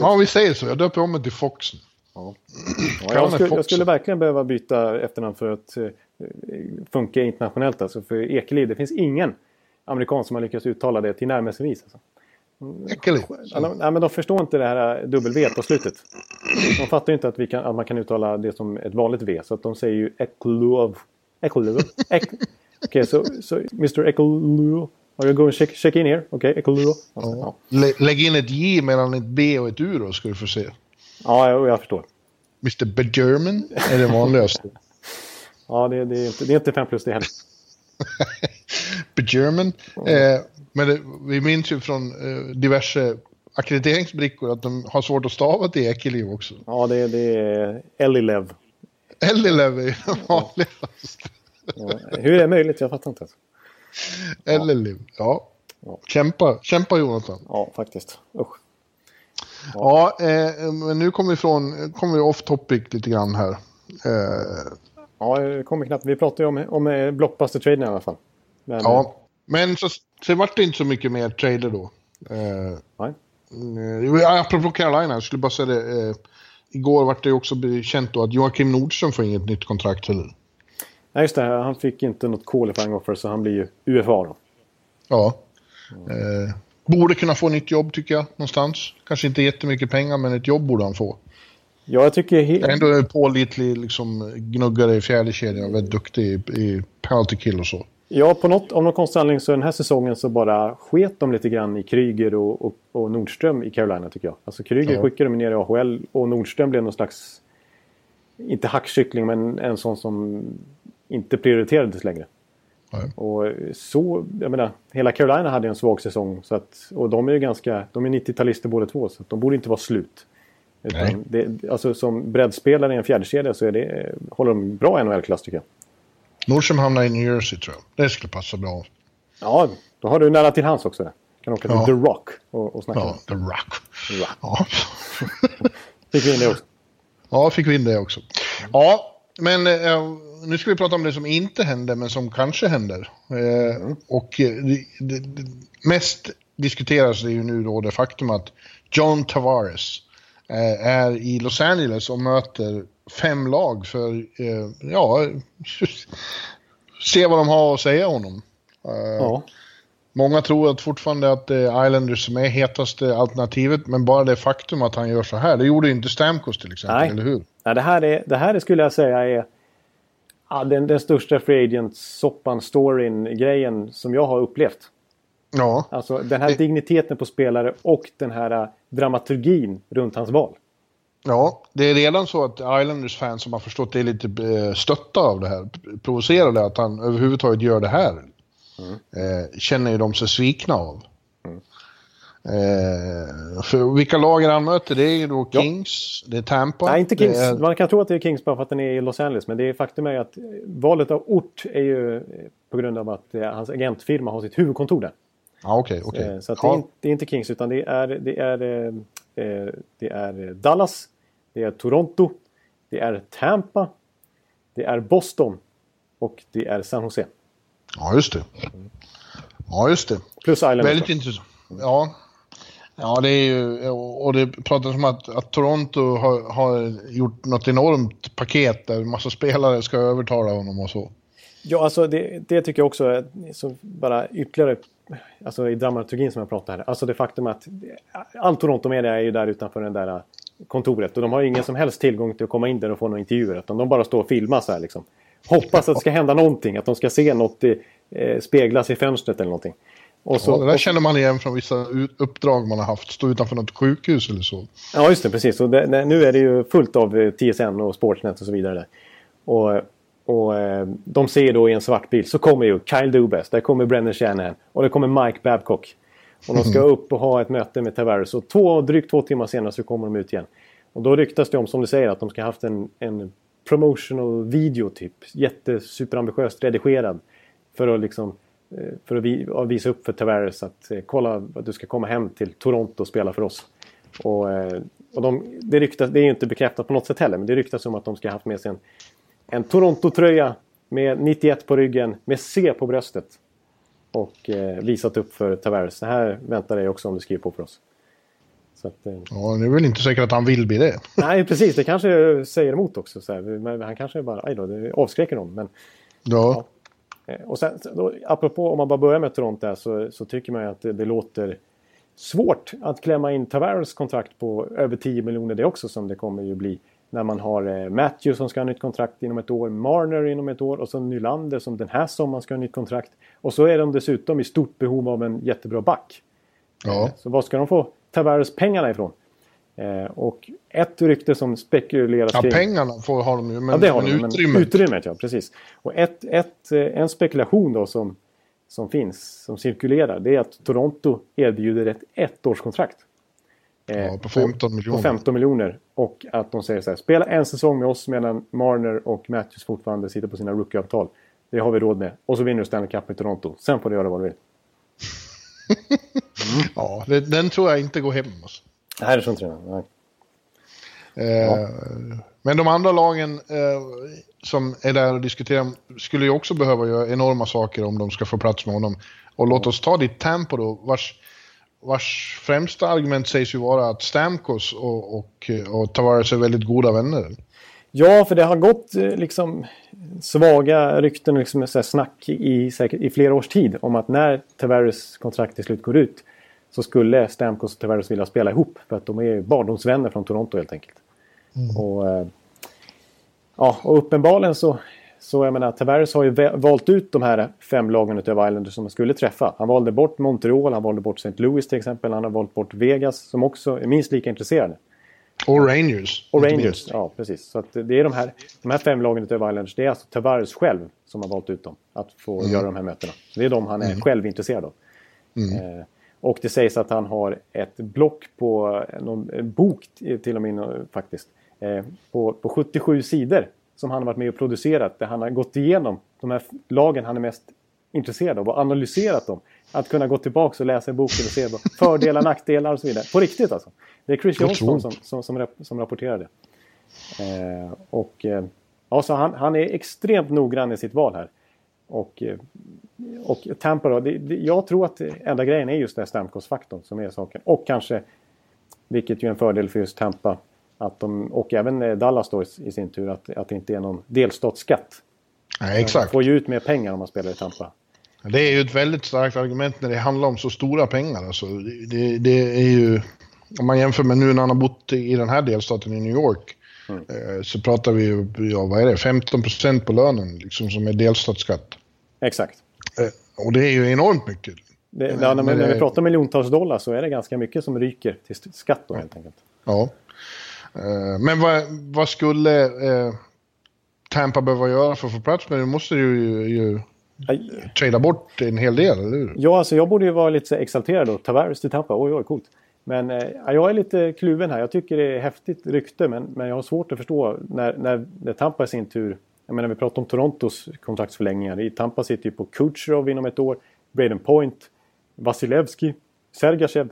ja, vi säger så. Jag döper om mig till Fox. Ja. Ja, jag, skulle, jag, skulle, verkligen behöva byta efternamn för att funka internationellt. Alltså för Ekeliv, det finns ingen amerikan som har lyckats uttala det till närmelsevis. Alltså. Ja, men de förstår inte det här W på slutet. De fattar inte att, kan, att man kan uttala det som ett vanligt V. Så att de säger ju Eklov. Eklov. Ek Okej, så okay, so, so, Mr Eklov. Are you going to check, check in here? Okej, okay, Eklov. Ja. Lägg in ett J mellan ett B och ett U då, ska du få se. Ja, jag, jag förstår. Mr Begerman är det vanligaste. ja, det, det, är inte, det är inte 5 plus det heller. German. Eh, men det, vi minns ju från eh, diverse ackrediteringsbrickor att de har svårt att stava till Ekeliv också. Ja, det, det är Elilev. Elilev är ju vanligast. Ja, hur är det möjligt? Jag fattar inte. Elilev, ja. ja. Kämpa, kämpa Jonathan. Ja, faktiskt. Usch. Ja, ja eh, men nu kommer vi, från, kommer vi off topic lite grann här. Eh, ja, det kommer knappt. Vi pratar ju om, om eh, blockbuster-traden i alla fall. Men, ja, men så, så vart det inte så mycket mer trader då. Eh, Nej. Eh, apropå Carolina, jag skulle bara säga det. Eh, igår vart det också känt då att Joakim Nordström får inget nytt kontrakt heller. Nej, just det. Han fick inte något qualifying offer så han blir ju UFA då. Ja. Eh, borde kunna få nytt jobb tycker jag, någonstans. Kanske inte jättemycket pengar, men ett jobb borde han få. Ja, jag tycker... He- ändå en pålitlig liksom, gnuggare i fjärde kedjan väldigt duktig i, i penalty kill och så. Ja, på något, av någon konstig anledning så den här säsongen så bara sket de lite grann i Kryger och, och, och Nordström i Carolina tycker jag. Alltså Kryger ja. skickade de ner i AHL och Nordström blev någon slags, inte hackkyckling men en sån som inte prioriterades längre. Ja. Och så, jag menar, hela Carolina hade en svag säsong. Så att, och de är ju ganska, de är 90-talister båda två så de borde inte vara slut. Utan det, alltså som breddspelare i en fjärdekedja så är det, håller de bra NHL-klass tycker jag. Nordström hamnar i New Jersey tror jag. Det skulle passa bra. Ja, då har du nära till hans också. Kan åka till ja. The Rock och, och snacka. Ja, The Rock. rock. Ja. fick vi in det också. Ja, fick vi in det också. Ja, men eh, nu ska vi prata om det som inte händer, men som kanske händer. Eh, mm. Och eh, det, det, mest diskuteras det ju nu då det faktum att John Tavares eh, är i Los Angeles och möter fem lag för, eh, ja, se vad de har att säga honom. Eh, ja. Många tror att fortfarande att det är Islanders som är hetaste alternativet, men bara det faktum att han gör så här, det gjorde inte Stamkos till exempel, Nej. eller hur? Nej, det här, är, det här skulle jag säga är ja, den, den största free agent-soppan, storyn-grejen som jag har upplevt. Ja. Alltså den här det... digniteten på spelare och den här dramaturgin runt hans val. Ja, det är redan så att Islanders fans som har förstått det är lite eh, stötta av det här, provocerade att han överhuvudtaget gör det här. Mm. Eh, känner ju de sig svikna av. Mm. Eh, för vilka lag han möter? Det är ju då Kings, ja. det är Tampa. Nej, inte Kings. Är... Man kan tro att det är Kings bara för att den är i Los Angeles. Men det är faktum är att valet av ort är ju på grund av att hans agentfirma har sitt huvudkontor där. Okej. Okay, okay. Eh, så det, är inte, det, är inte, Kings utan det är, det är, eh, det är Dallas, det är Toronto, det är Tampa, det är Boston och det är San Jose. Ja, just det. Ja, just det. Plus Island. Väldigt intressant. Ja. Ja, det är ju, och det pratas om att, att Toronto har, har gjort något enormt paket där massa spelare ska övertala honom och så. Ja, alltså det, det tycker jag också är så bara ytterligare alltså i dramaturgin som jag pratar här. Alltså det faktum att all Toronto-media är ju där utanför det där kontoret och de har ingen som helst tillgång till att komma in där och få några intervjuer utan de bara står och filmar så här liksom. Hoppas att det ska hända någonting, att de ska se något eh, speglas i fönstret eller någonting. Och så, ja, det där känner man igen från vissa uppdrag man har haft. Stå utanför något sjukhus eller så. Ja, just det. Precis. Och det, nu är det ju fullt av eh, TSN och Sportsnet och så vidare. Och, och eh, de ser då i en svart bil så kommer ju Kyle Dubas, där kommer Brennan Shanahan och det kommer Mike Babcock. Och de ska upp och ha ett möte med Tavares och två, drygt två timmar senare så kommer de ut igen. Och då ryktas det om, som du säger, att de ska ha haft en, en promotional video typ. Jättesuperambitiöst redigerad. För att liksom eh, för att visa upp för Tavares att eh, kolla att du ska komma hem till Toronto och spela för oss. Och, eh, och de, det, ryktas, det är ju inte bekräftat på något sätt heller men det ryktas om att de ska ha haft med sig en, en Toronto-tröja med 91 på ryggen med C på bröstet. Och eh, visat upp för Tavares. Det här väntar dig också om du skriver på för oss. Att, eh, ja, det är väl inte säkert att han vill bli det. Nej, precis. Det kanske säger emot också. Så här. Han kanske bara, aj då, det avskräcker dem. Men, ja. ja. Eh, och sen, då, apropå om man bara börjar med Toronto där, så, så tycker man ju att det, det, låter svårt att klämma in Tavares kontrakt på över 10 miljoner det också som det kommer ju bli. När man har eh, Matthew som ska ha nytt kontrakt inom ett år, Marner inom ett år och så Nylander som den här sommaren ska ha nytt kontrakt. Och så är de dessutom i stort behov av en jättebra back. Ja. Så vad ska de få Tavares pengarna ifrån? Eh, och ett rykte som spekuleras Ja, pengarna får, har de ju, men, ja, det har men de, utrymmet. Men utrymmet, ja precis. Och ett, ett, eh, en spekulation då som, som finns, som cirkulerar, det är att Toronto erbjuder ett ettårskontrakt. Eh, ja, på 15 miljoner. På 15 miljoner. Och att de säger så här, spela en säsong med oss medan Marner och Matthews fortfarande sitter på sina rookieavtal. Det har vi råd med. Och så vinner du Stanley Cup i Toronto. Sen får du göra vad du vill. Mm. Ja, det, den tror jag inte går hem. Alltså. Nej, det tror inte jag. Eh, ja. Men de andra lagen eh, som är där och diskuterar skulle ju också behöva göra enorma saker om de ska få plats med honom. Och låt oss ta ditt tempo då, vars, vars främsta argument sägs ju vara att Stamkos och, och, och Tavares är väldigt goda vänner. Ja, för det har gått eh, liksom svaga rykten, liksom så snack i, säkert, i flera års tid om att när Tavares kontrakt till slut går ut så skulle Stamkos och Tavares vilja spela ihop för att de är barndomsvänner från Toronto helt enkelt. Mm. Och, eh, ja, och uppenbarligen så, så jag menar, Tavares har ju valt ut de här fem lagen utöver Islanders som man skulle träffa. Han valde bort Montreal, han valde bort St. Louis till exempel, han har valt bort Vegas som också är minst lika intresserade. Och Rangers. Och Rangers, ja precis. Så det är de här, de här fem lagen utöver Islanders, det är alltså Tavares själv som har valt ut dem. Att få mm. göra de här mötena. Det är de han är mm. själv intresserad av. Mm. Eh, och det sägs att han har ett block på någon bok till och med faktiskt. Eh, på, på 77 sidor som han har varit med och producerat. Där han har gått igenom de här lagen han är mest intresserad av och analyserat dem. Att kunna gå tillbaka och läsa i boken och se fördelar, nackdelar och så vidare. På riktigt alltså. Det är Chris Johnston som, som, som, som rapporterade. Eh, och eh, alltså han, han är extremt noggrann i sitt val här. Och, eh, och Tampa då, det, det, jag tror att enda grejen är just den Stamkos-faktorn som är saken. Och kanske, vilket ju är en fördel för just Tampa, att de, och även Dallas då i, sin tur, att, att det inte är någon delstatsskatt. Nej, exakt. Man får ju ut mer pengar om man spelar i Tampa. Det är ju ett väldigt starkt argument när det handlar om så stora pengar. Alltså, det, det är ju, om man jämför med nu när han har bott i den här delstaten i New York, mm. Eh, så pratar vi ju, ja vad är det, 15 procent på lönen liksom, som är delstatsskatt. Exakt. Eh, och det är ju enormt mycket. Det, men, ja, när, men, när vi pratar miljontals dollar så är det ganska mycket som ryker till skatt då helt enkelt. Ja. Eh, men vad, vad skulle Tampa behöva göra för att få plats med det? måste ju, ju trada bort en hel del, eller hur? Ja, alltså jag borde ju vara lite exalterad då. Tavares till Tampa, oj oj, coolt. Men eh, jag är lite kluven här. Jag tycker det är häftigt rykte, men, men jag har svårt att förstå när, när, när Tampa i sin tur... Jag menar, vi pratar om Torontos kontraktsförlängningar. I Tampa sitter ju på Kucherov inom ett år, Braden Point, Vasilevski, Sergachev.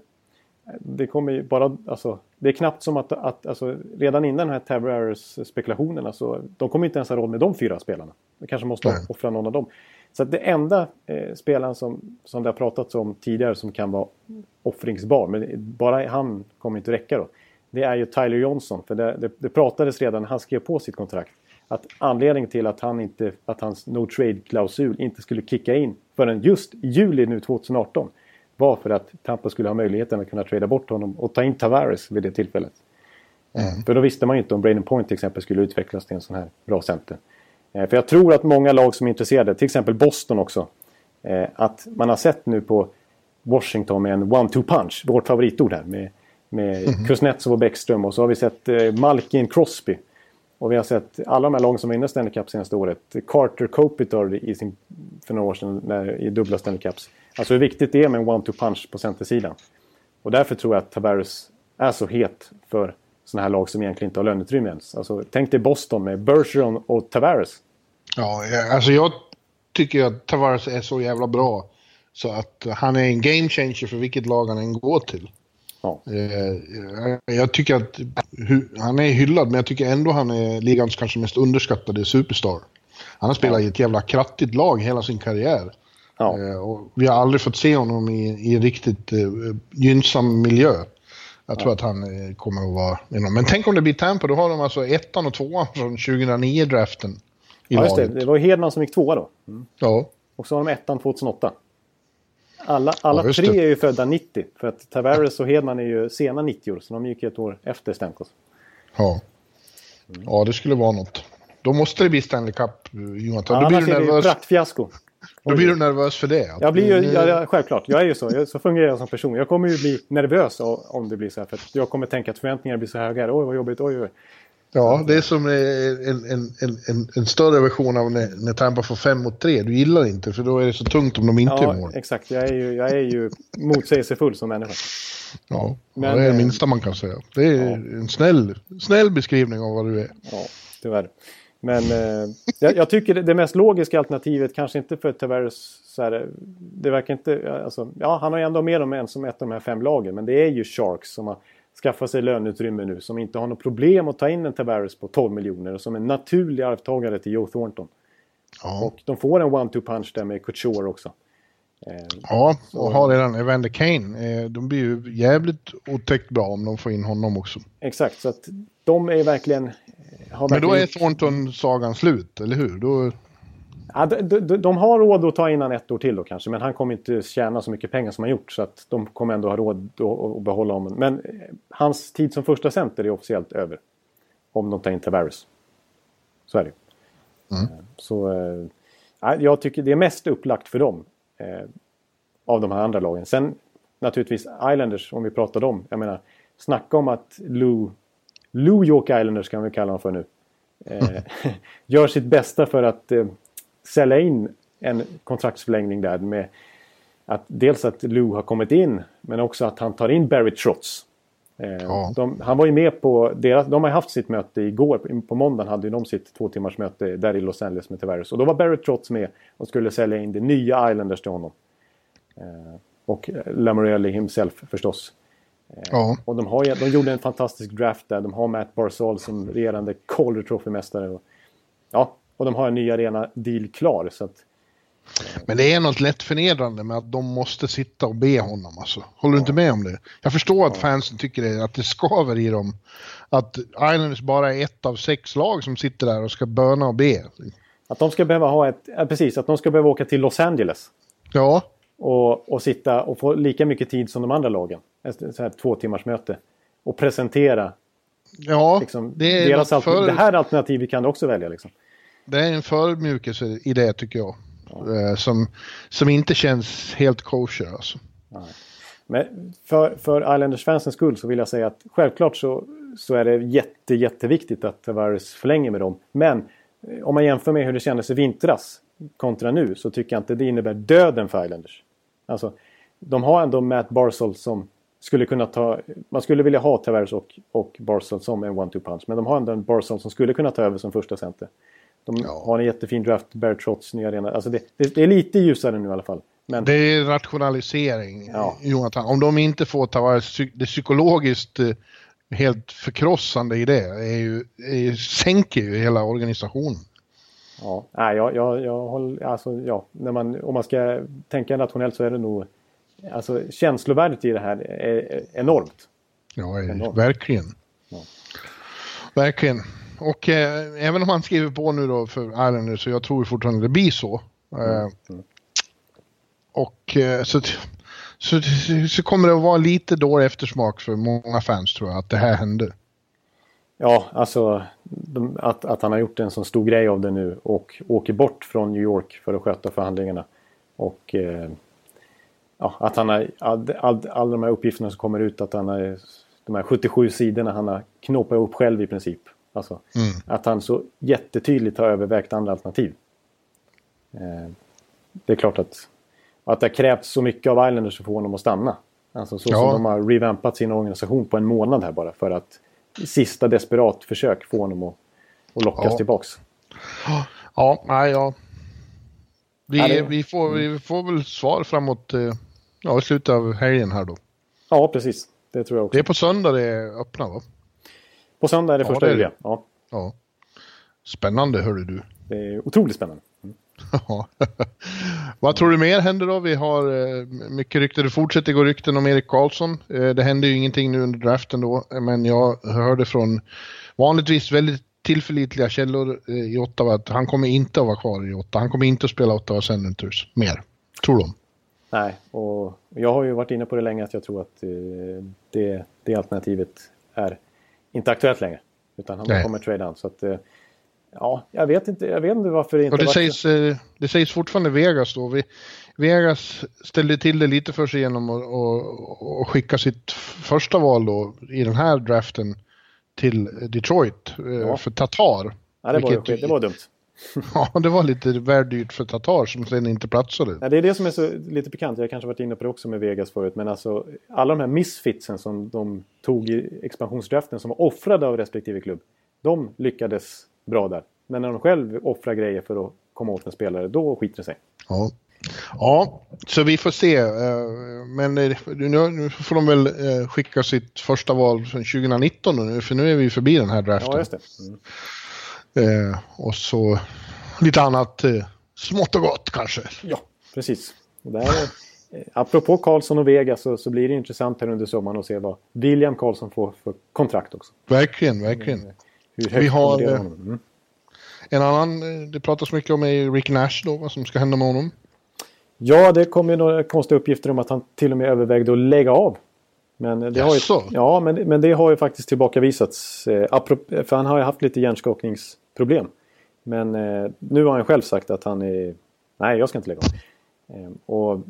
Det kommer ju bara, alltså, det är knappt som att, att alltså, redan innan den här Tavares spekulationen, alltså, de kommer inte ens ha råd med de fyra spelarna. De kanske måste Nej. offra någon av dem. Så det enda eh, spelaren som, som det har pratats om tidigare som kan vara offringsbar, men bara han kommer inte räcka då. Det är ju Tyler Johnson. För det, det, det pratades redan när han skrev på sitt kontrakt att anledningen till att, han inte, att hans no trade-klausul inte skulle kicka in förrän just i juli nu 2018 var för att Tampa skulle ha möjligheten att kunna trada bort honom och ta in Tavares vid det tillfället. Mm. För då visste man ju inte om Braden Point till exempel skulle utvecklas till en sån här bra center. Eh, för jag tror att många lag som är intresserade, till exempel Boston också, eh, att man har sett nu på Washington med en one-two punch, vårt favoritord här, med, med mm. Kuznetsov och Bäckström och så har vi sett eh, Malkin Crosby. Och vi har sett alla de här lagen som vinner Stanley Cup senaste året. Carter Kopitar i sin, för några år sedan när, i dubbla Stanley Cups. Alltså hur viktigt det är med en one-two punch på centersidan. Och därför tror jag att Tavares är så het för sådana här lag som egentligen inte har löneutrymme ens. Alltså, tänk dig Boston med Bergeron och Tavares. Ja, alltså jag tycker att Tavares är så jävla bra. Så att han är en game changer för vilket lag han än går till. Ja. Eh, jag tycker att han är hyllad, men jag tycker ändå han är ligans kanske mest underskattade superstar. Han har spelat i ett jävla krattigt lag hela sin karriär. Ja. Eh, och vi har aldrig fått se honom i, i riktigt uh, gynnsam miljö. Jag tror ja. att han uh, kommer att vara enorm. Men tänk om det blir Tampa, då har de alltså ettan och tvåan från 2009-draften. Ja, just det. Det var Hedman som gick tvåa då. Mm. Ja. Och så har de ettan 2008. Alla, alla ja, tre är ju födda 90. För att Tavares och Hedman är ju sena 90 år. Så de gick ett år efter Stamkos. Ja. Ja, det skulle vara något. Då måste det bli Stanley Cup, Jonathan. Ja, då blir du nervös. praktfiasko. Då blir du nervös för det? Jag blir ju, ja, självklart, jag är ju så. Så fungerar jag som person. Jag kommer ju bli nervös om det blir så här. För jag kommer tänka att förväntningarna blir så höga. Oj, vad jobbigt. Oj, oj. Ja, det är som en, en, en, en, större version av när, när Tampa får fem mot tre. Du gillar inte för då är det så tungt om de inte ja, är mål. exakt. Jag är ju, jag är ju motsägelsefull som människa. Ja, Men, det är det eh, minsta man kan säga. Det är ja. en snäll, snäll beskrivning av vad du är. Ja, tyvärr. Men eh, jag, jag, tycker det, det mest logiska alternativet, kanske inte för Tavares, så här, det verkar inte, alltså, ja han har ju ändå med dem en som ett av de här fem lagen, men det är ju Sharks som har skaffa sig löneutrymme nu som inte har något problem att ta in en Tavares på 12 miljoner och som en naturlig arvtagare till Joe Thornton. Ja. Och de får en one-two punch där med Couture också. Eh, ja, och har redan Evander Kane. Eh, de blir ju jävligt otäckt bra om de får in honom också. Exakt, så att de är verkligen... Har Men då är Thornton-sagan slut, eller hur? Då... Ja, de, de, de, har råd att ta in han ett år till då kanske, men han kommer inte tjäna så mycket pengar som han gjort. Så att de kommer ändå ha råd att, att behålla honom. Men eh, hans tid som första center är officiellt över. Om de tar in Tavares. Så är det. Mm. Eh, så äh, jag tycker det är mest upplagt för dem. Äh, av de här andra lagen. Sen naturligtvis Islanders, om vi pratar om. Jag menar, snacka om att Lou, Lou York Islanders kan vi kalla dem för nu. Eh, gör sitt bästa för att eh, sälja in en kontraktsförlängning där med att dels att Lou har kommit in men också att han tar in Barry Trotz. Eh, ja. De, han var ju med på deras, de har haft sitt möte igår, på måndagen hade de sitt två timmars möte där i Los Angeles med Tavares. Och då var Barry Trotz med och skulle sälja in det nya Islanders till honom. Eh, och Lamorelli himself förstås. Ja. Och de, har, de gjorde en fantastisk draft där. De har Matt Barzal som regerande Calder Trophy-mästare. Ja, och de har en ny arena-deal klar. Så att, men det är något lätt förnedrande med att de måste sitta och be honom alltså. Håller du inte med om det? Jag förstår att fansen tycker det, att det skaver i dem. Att Islanders bara är ett av sex lag som sitter där och ska böna och be. Att de ska behöva ha ett, precis, att de ska behöva åka till Los Angeles. Ja. Och, och sitta och få lika mycket tid som de andra lagen. Ett så här två timmars möte. Och presentera. Ja, liksom, det är deras för... Det här alternativet kan du också välja liksom. Det är en förmjukelse i det tycker jag. Ja. Eh, som, som inte känns helt kosher alltså. Nej. Men för, för Islanders-fansens skull så vill jag säga att självklart så, så är det jätte, jätteviktigt att Tavares förlänger med dem. Men eh, om man jämför med hur det kändes i vintras kontra nu så tycker jag inte det innebär döden för Islanders. Alltså, de har ändå Matt Barzal som skulle kunna ta... Man skulle vilja ha Tavares och, och Barzal som en one-two punch. Men de har ändå en Barzal som skulle kunna ta över som första center. De ja. har en jättefin draft, Bear Trotz, nya arena. Alltså det, det, det, är lite ljusare nu i alla fall. Men, Det är rationalisering, Ja. Jonathan. Om de inte får ta vara psy- det psykologiskt eh, helt förkrossande i det, är ju, är ju, sänker ju hela organisationen. ja, nej, jag, jag, jag håller, alltså, ja, när man, om man ska tänka rationellt så är det nog, alltså känslovärdet i det här är, enormt. Ja, Enormt. verkligen. Ja. Verkligen. Och eh, även om han skriver på nu då för Islanders så jag tror fortfarande det blir så. Eh, Mm. Och eh, så, så, så kommer det att vara lite dålig eftersmak för många fans tror jag att det här hände. Ja, alltså de, att, att han har gjort en så stor grej av det nu och åker bort från New York för att sköta förhandlingarna. Och eh, ja, att han har all, all, alla de här uppgifterna som kommer ut att han har de här 77 sidorna han har knåpat upp själv i princip. Alltså Mm. att han så jättetydligt har övervägt andra alternativ. Eh, det är klart att, att det har krävts så mycket av Islanders för att få honom att stanna. Alltså så Ja. som de har revampat sin organisation på en månad här bara för att sista desperat försök få honom att, att lockas Ja. tillbaks. Ja, nej, ja. Vi, Ja, det- vi, får, vi får väl svar framåt eh, ja, i slutet av helgen här då. Ja, precis. Det tror jag också. Det är på söndag det är öppna va? På söndag är det Ja, första juli. Ja, Ja. Spännande hörru du. det är otroligt spännande. Ja. Vad tror du mer händer då? Vi har eh, mycket rykten. Det fortsätter gå rykten om Erik Karlsson. Eh, det hände ju ingenting nu under draften då, men jag hörde från vanligtvis väldigt tillförlitliga källor eh, i Ottawa att han kommer inte att vara kvar i Ottawa. Han kommer inte att spela Ottawa Senators mer. Tror de. Nej, och jag har ju varit inne på det länge att jag tror att eh, det, det alternativet är inte aktuellt längre. Utan han Nej. kommer trade down. Så att, eh, ja, jag vet inte, jag vet inte varför det inte Och det varit- sägs, eh, det sägs fortfarande Vegas då. Vi, Vegas ställde till det lite för sig genom att och, och skicka sitt första val då i den här draften till Detroit Ja. för Tatar. Ja, det, var, vilket- det var dumt. Ja, det var lite väl dyrt för Tatar som sen inte platsade. Ja, det är det som är så lite pikant. Jag har kanske varit inne på det också med Vegas förut. Men alltså alla de här misfitsen som de tog i expansionsdraften som var offrade av respektive klubb. De lyckades bra där. Men när de själv offrar grejer för att komma åt en spelare, då skiter det sig. Ja. ja, så vi får se. eh, Men eh, nu, får de väl eh, skicka sitt första val från 2019 då nu, för nu är vi förbi den här draften. Ja, just det. Mm. Eh, och så lite annat eh, smått och gott kanske. Ja, precis. Och där, eh, apropå Karlsson och Vegas så, så blir det intressant här under sommaren att se vad William Karlsson får för kontrakt också. Verkligen, verkligen. Hur Vi har, värderar eh. Mm. En annan eh, det pratas mycket om är Rick Nash då, vad som ska hända med honom. Ja, det kom ju några konstiga uppgifter om att han till och med övervägde att lägga av. Men det, har ju, ja, men, men det har ju faktiskt tillbakavisats. Eh, apropå, för han har ju haft lite hjärnskakningsproblem. Men eh, nu har han själv sagt att han är... Nej, jag ska inte lägga av. Eh, och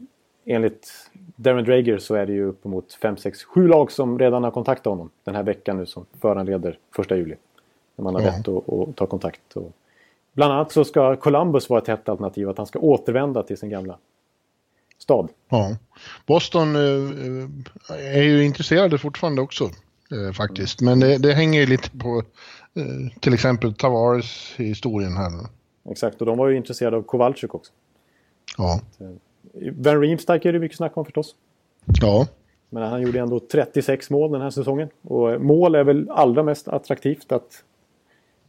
enligt Darren Drager så är det ju uppemot 5, 6, 7 lag som redan har kontaktat honom den här veckan nu som föranleder första juli. När man har Ja. rätt att, att ta kontakt. Och bland annat så ska Columbus vara ett hett alternativ. Att han ska återvända till sin gamla stad. Ja. Boston eh, eh, är ju intresserade fortfarande också eh, faktiskt. Men det, det hänger ju lite på till exempel Tavares historien här. Exakt, och de var ju intresserade av Kowalczyk också. Ja. Van Riemsdyk är det mycket snack om förstås. Ja. Men han gjorde ändå 36 mål den här säsongen. Och mål är väl allra mest attraktivt att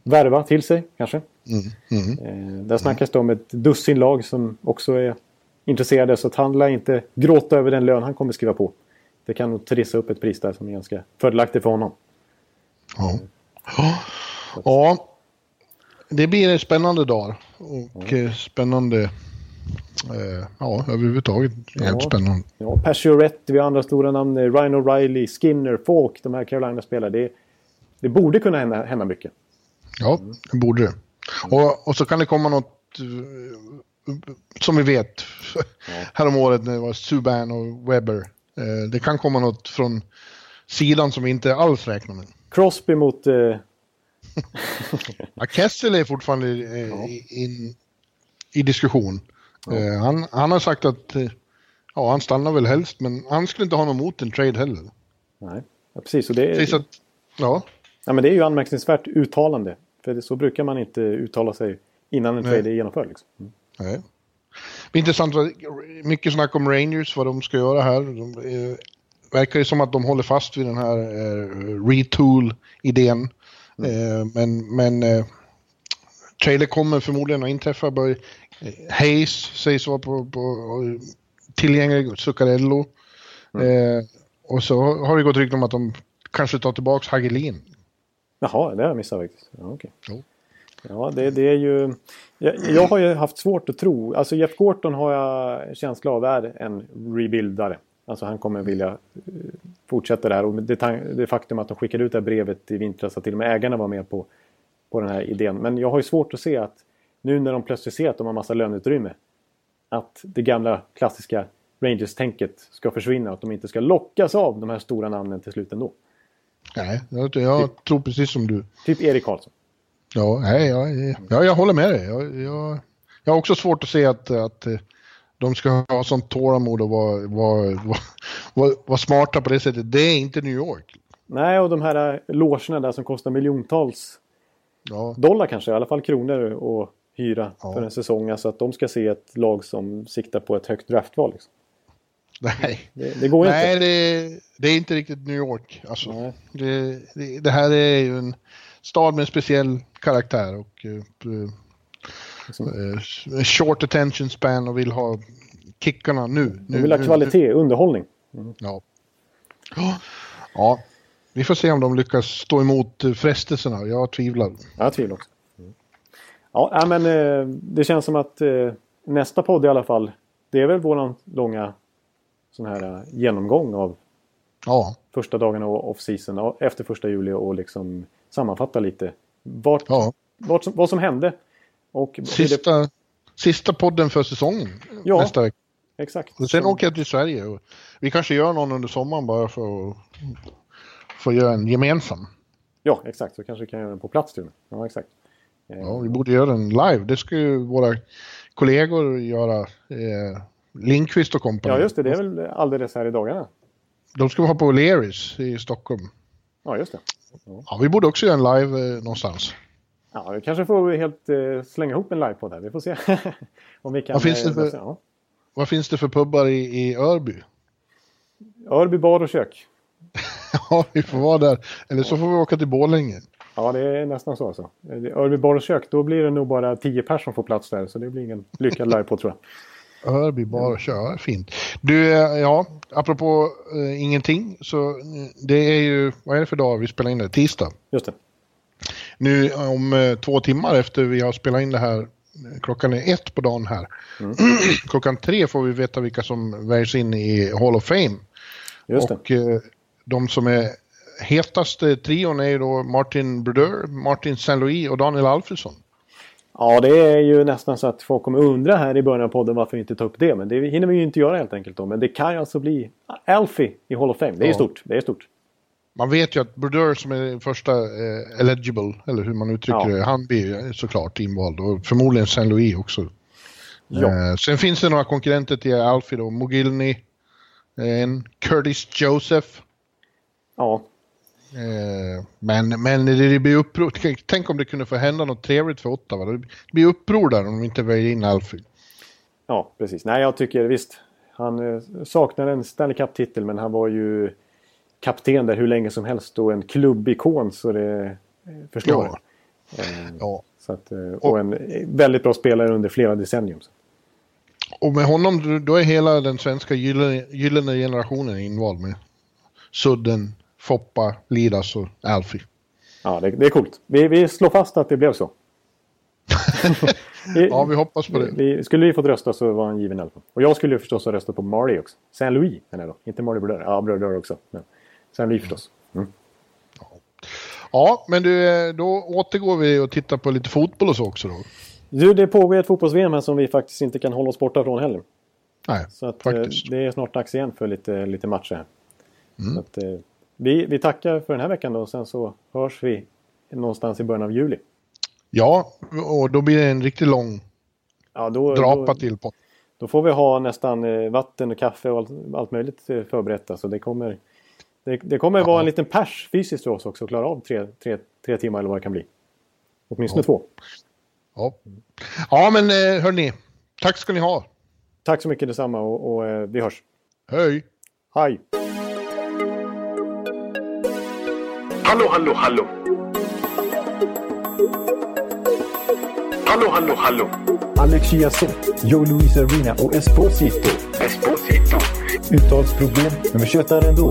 värva till sig kanske. Mm. Mm. Eh, där snackas det om ett dussin lag som också är intresserade. Så att han lär inte gråta över den lön han kommer skriva på. Det kan nog trissa upp ett pris där som är ganska fördelaktigt för honom. Ja. Ja. ja. Det blir spännande dagar. Och eh, spännande... Eh, ja, överhuvudtaget helt Ja. spännande. Ja, Pacioretty, vi har andra stora namn. eh, Ryan O'Reilly, Skinner, Falk, de här Carolina-spelare. Det, det borde kunna hända, hända mycket. Ja, det borde det. Och, och så kan det komma något som vi vet häromåret när det var Subban och Webber. Eh, det kan komma något från sidan som vi inte alls räknar med. Crosby mot... Eh, Ja, Kessel är fortfarande eh, i, in, i diskussion. Eh, han, han har sagt att eh, ja, han stannar väl helst, men han skulle inte ha något emot en trade heller. nej, ja, precis. Och det, är, att, ja, ja, men det är ju anmärkningsvärt uttalande. För det, så brukar man inte uttala sig innan en Nej. trade är genomförd. Liksom. Mm. nej. Det är intressant, mycket snack om Rangers, vad de ska göra här. De verkar ju som att de håller fast vid den här eh, retool-idén. Mm. Eh, men men eh, trailer kommer förmodligen att inträffa. Bör, eh, Hayes sägs vara på, på, tillgänglig, Zuccarello. Mm. Eh, och så har det gått rykten om att de kanske tar tillbaka Hagelin. Jaha, det har jag missat faktiskt. Ja, okay. Jo. Ja, det, det är ju... Jag, jag, har ju haft svårt att tro. Alltså Jeff Gorton har jag känsla av är en rebuildare. Alltså han kommer vilja eh, fortsätta där. Och det, det faktum att de skickade ut det här brevet i vintras att till och med ägarna var med på, på den här idén. Men jag har ju svårt att se att nu när de plötsligt ser att de har massa löneutrymme. Att det gamla klassiska Rangers-tänket ska försvinna. Att de inte ska lockas av de här stora namnen till slut ändå. Nej, jag, jag typ, tror precis som du. Typ Erik Karlsson. Ja, nej, jag, jag, jag håller med dig. Jag, jag, jag har också svårt att se att, att de ska ha sånt tålamod och vara, vara, vara, vara, smarta på det sättet. Det är inte New York. Nej, och de här logerna där som kostar miljontals ja. dollar kanske, i alla fall kronor att hyra ja. för en säsong. Alltså att de ska se ett lag som siktar på ett högt draftval. Liksom. Nej, det, det går Nej, inte. Det, det är inte riktigt New York. Alltså, det, det, det, här är ju en stad med en speciell karaktär och uh, uh, short attention span och vill ha kickarna nu. De vill ha kvalitet, nu. underhållning. Mm. Ja. ja, vi får se om de lyckas stå emot frestelserna. Jag tvivlar. Jag tvivlar också. Mm. Ja, men eh, det känns som att nästa podd i alla fall, det är väl våran långa sån här genomgång av ja. första dagarna av off-season efter första juli och liksom sammanfatta lite vart, ja. vart, vad som hände. Och sista, det... sista podden för säsongen ja, nästa vecka. Exakt. Och sen så... åker jag till Sverige. Vi kanske gör någon under sommaren bara för att, att göra en gemensam. Ja, exakt. Så kanske vi kan göra den på plats till Ja, exakt. Ja, vi borde göra den live. Det ska ju våra kollegor göra. Eh, Linkvist och kompani. Ja, just det. Det är väl alldeles här i dagarna. De ska vara på O'Learys i Stockholm. Ja, just det. Ja. vi borde också göra en live eh, någonstans. Ja, vi kanske får helt eh, slänga ihop en live på det. Vi får se. Om vi kan, vad, finns det för, ja. vad finns det för pubbar i, i Örby? Örby bar och kök. ja, vi får vara där. Eller så får vi åka till Borlänge. Ja, det är nästan så. Alltså. Örby bar och kök, då blir det nog bara tio personer som får plats där. Så det blir ingen lyckad live på tror jag. Örby bara kör, fint. Du, eh, ja, apropå uh, ingenting, så eh, det är ju, vad är det för dag vi spelar in det? Tisdag? Just det. Nu om uh, två timmar efter vi har spelat in det här, klockan är ett på dagen här. Mm. klockan tre får vi veta vilka som väljs in i Hall of Fame. Just Och uh, de som är hetaste trion är då Martin Brodeur, Martin Saint-Louis och Daniel Alfredsson. Ja, det är ju nästan så att folk kommer undra här i början av podden varför vi inte tar upp det. Men det hinner vi ju inte göra helt enkelt då. Men det kan ju alltså bli Alfie i Hall of Fame. Det är ja. stort. Det är stort. Man vet ju att Brodeur som är första eh, eligible, eller hur man uttrycker ja. det, han blir såklart invald. Och förmodligen Saint Louis också. Ja. Eh, sen finns det några konkurrenter till Alfie då. Mogilny, eh, en Curtis Joseph. Ja, Eh, men, men det blir uppror. Tänk om det kunde få hända något trevligt för Ottawa. Det blir uppror där om de inte väljer in Alfie. Ja, precis. Nej, jag tycker visst. Han eh, saknar en Stanley Cup-titel men han var ju kapten där hur länge som helst och en klubbikon så det eh, förstår ja. Eh, ja. Så att, och, och, en väldigt bra spelare under flera decennium. Och med honom då är hela den svenska gyllene, gyllene generationen invald med Sudden, Foppa, Lidas och Alfie. Ja, det, det, är coolt. Vi, vi slår fast att det blev så. ja, vi hoppas på det. Vi, skulle vi fått rösta så var han given Alfa. Och jag skulle förstås ha röstat på Marty också. Saint Louis menar jag då. Inte Marty Brodeur. Ja, Brodeur också. Men Saint Louis förstås. Mm. Ja, men du, eh, då återgår vi och tittar på lite fotboll och så också då. Du, det pågår ett fotbolls-VM här som vi faktiskt inte kan hålla oss borta från heller. Nej, så att, eh, faktiskt. det är snart dags igen för lite, lite matcher här. Mm. Så att, eh, vi, vi tackar för den här veckan då och sen så hörs vi någonstans i början av juli. Ja, och då blir det en riktigt lång ja, då, drapa då, till på. Då får vi ha nästan vatten och kaffe och allt, allt möjligt förberett. Så det kommer, det, det kommer ja. vara en liten pers fysiskt för oss också att klara av tre, tre, tre timmar eller vad det kan bli. Åtminstone ja. två. Ja. ja, men eh, hörni. Tack ska ni ha. Tack så mycket detsamma och, och eh, vi hörs. Hej! Hej! Hallå, hallå, hallå! Hallå, hallå, hallå! Alex Chiazot, Joe Luis Arena och Esposito. Esposito. Uttalsproblem, men vi tjötar ändå.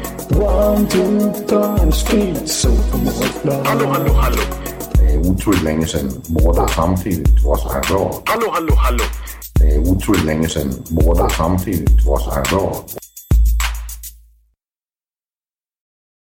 One, two, punch, beat, so Hallå, hallå, hallå! Det är otroligt länge sedan båda samtidigt var så här bra. Hallå, hallå, hallå! Det är otroligt länge sedan båda samtidigt var så här bra.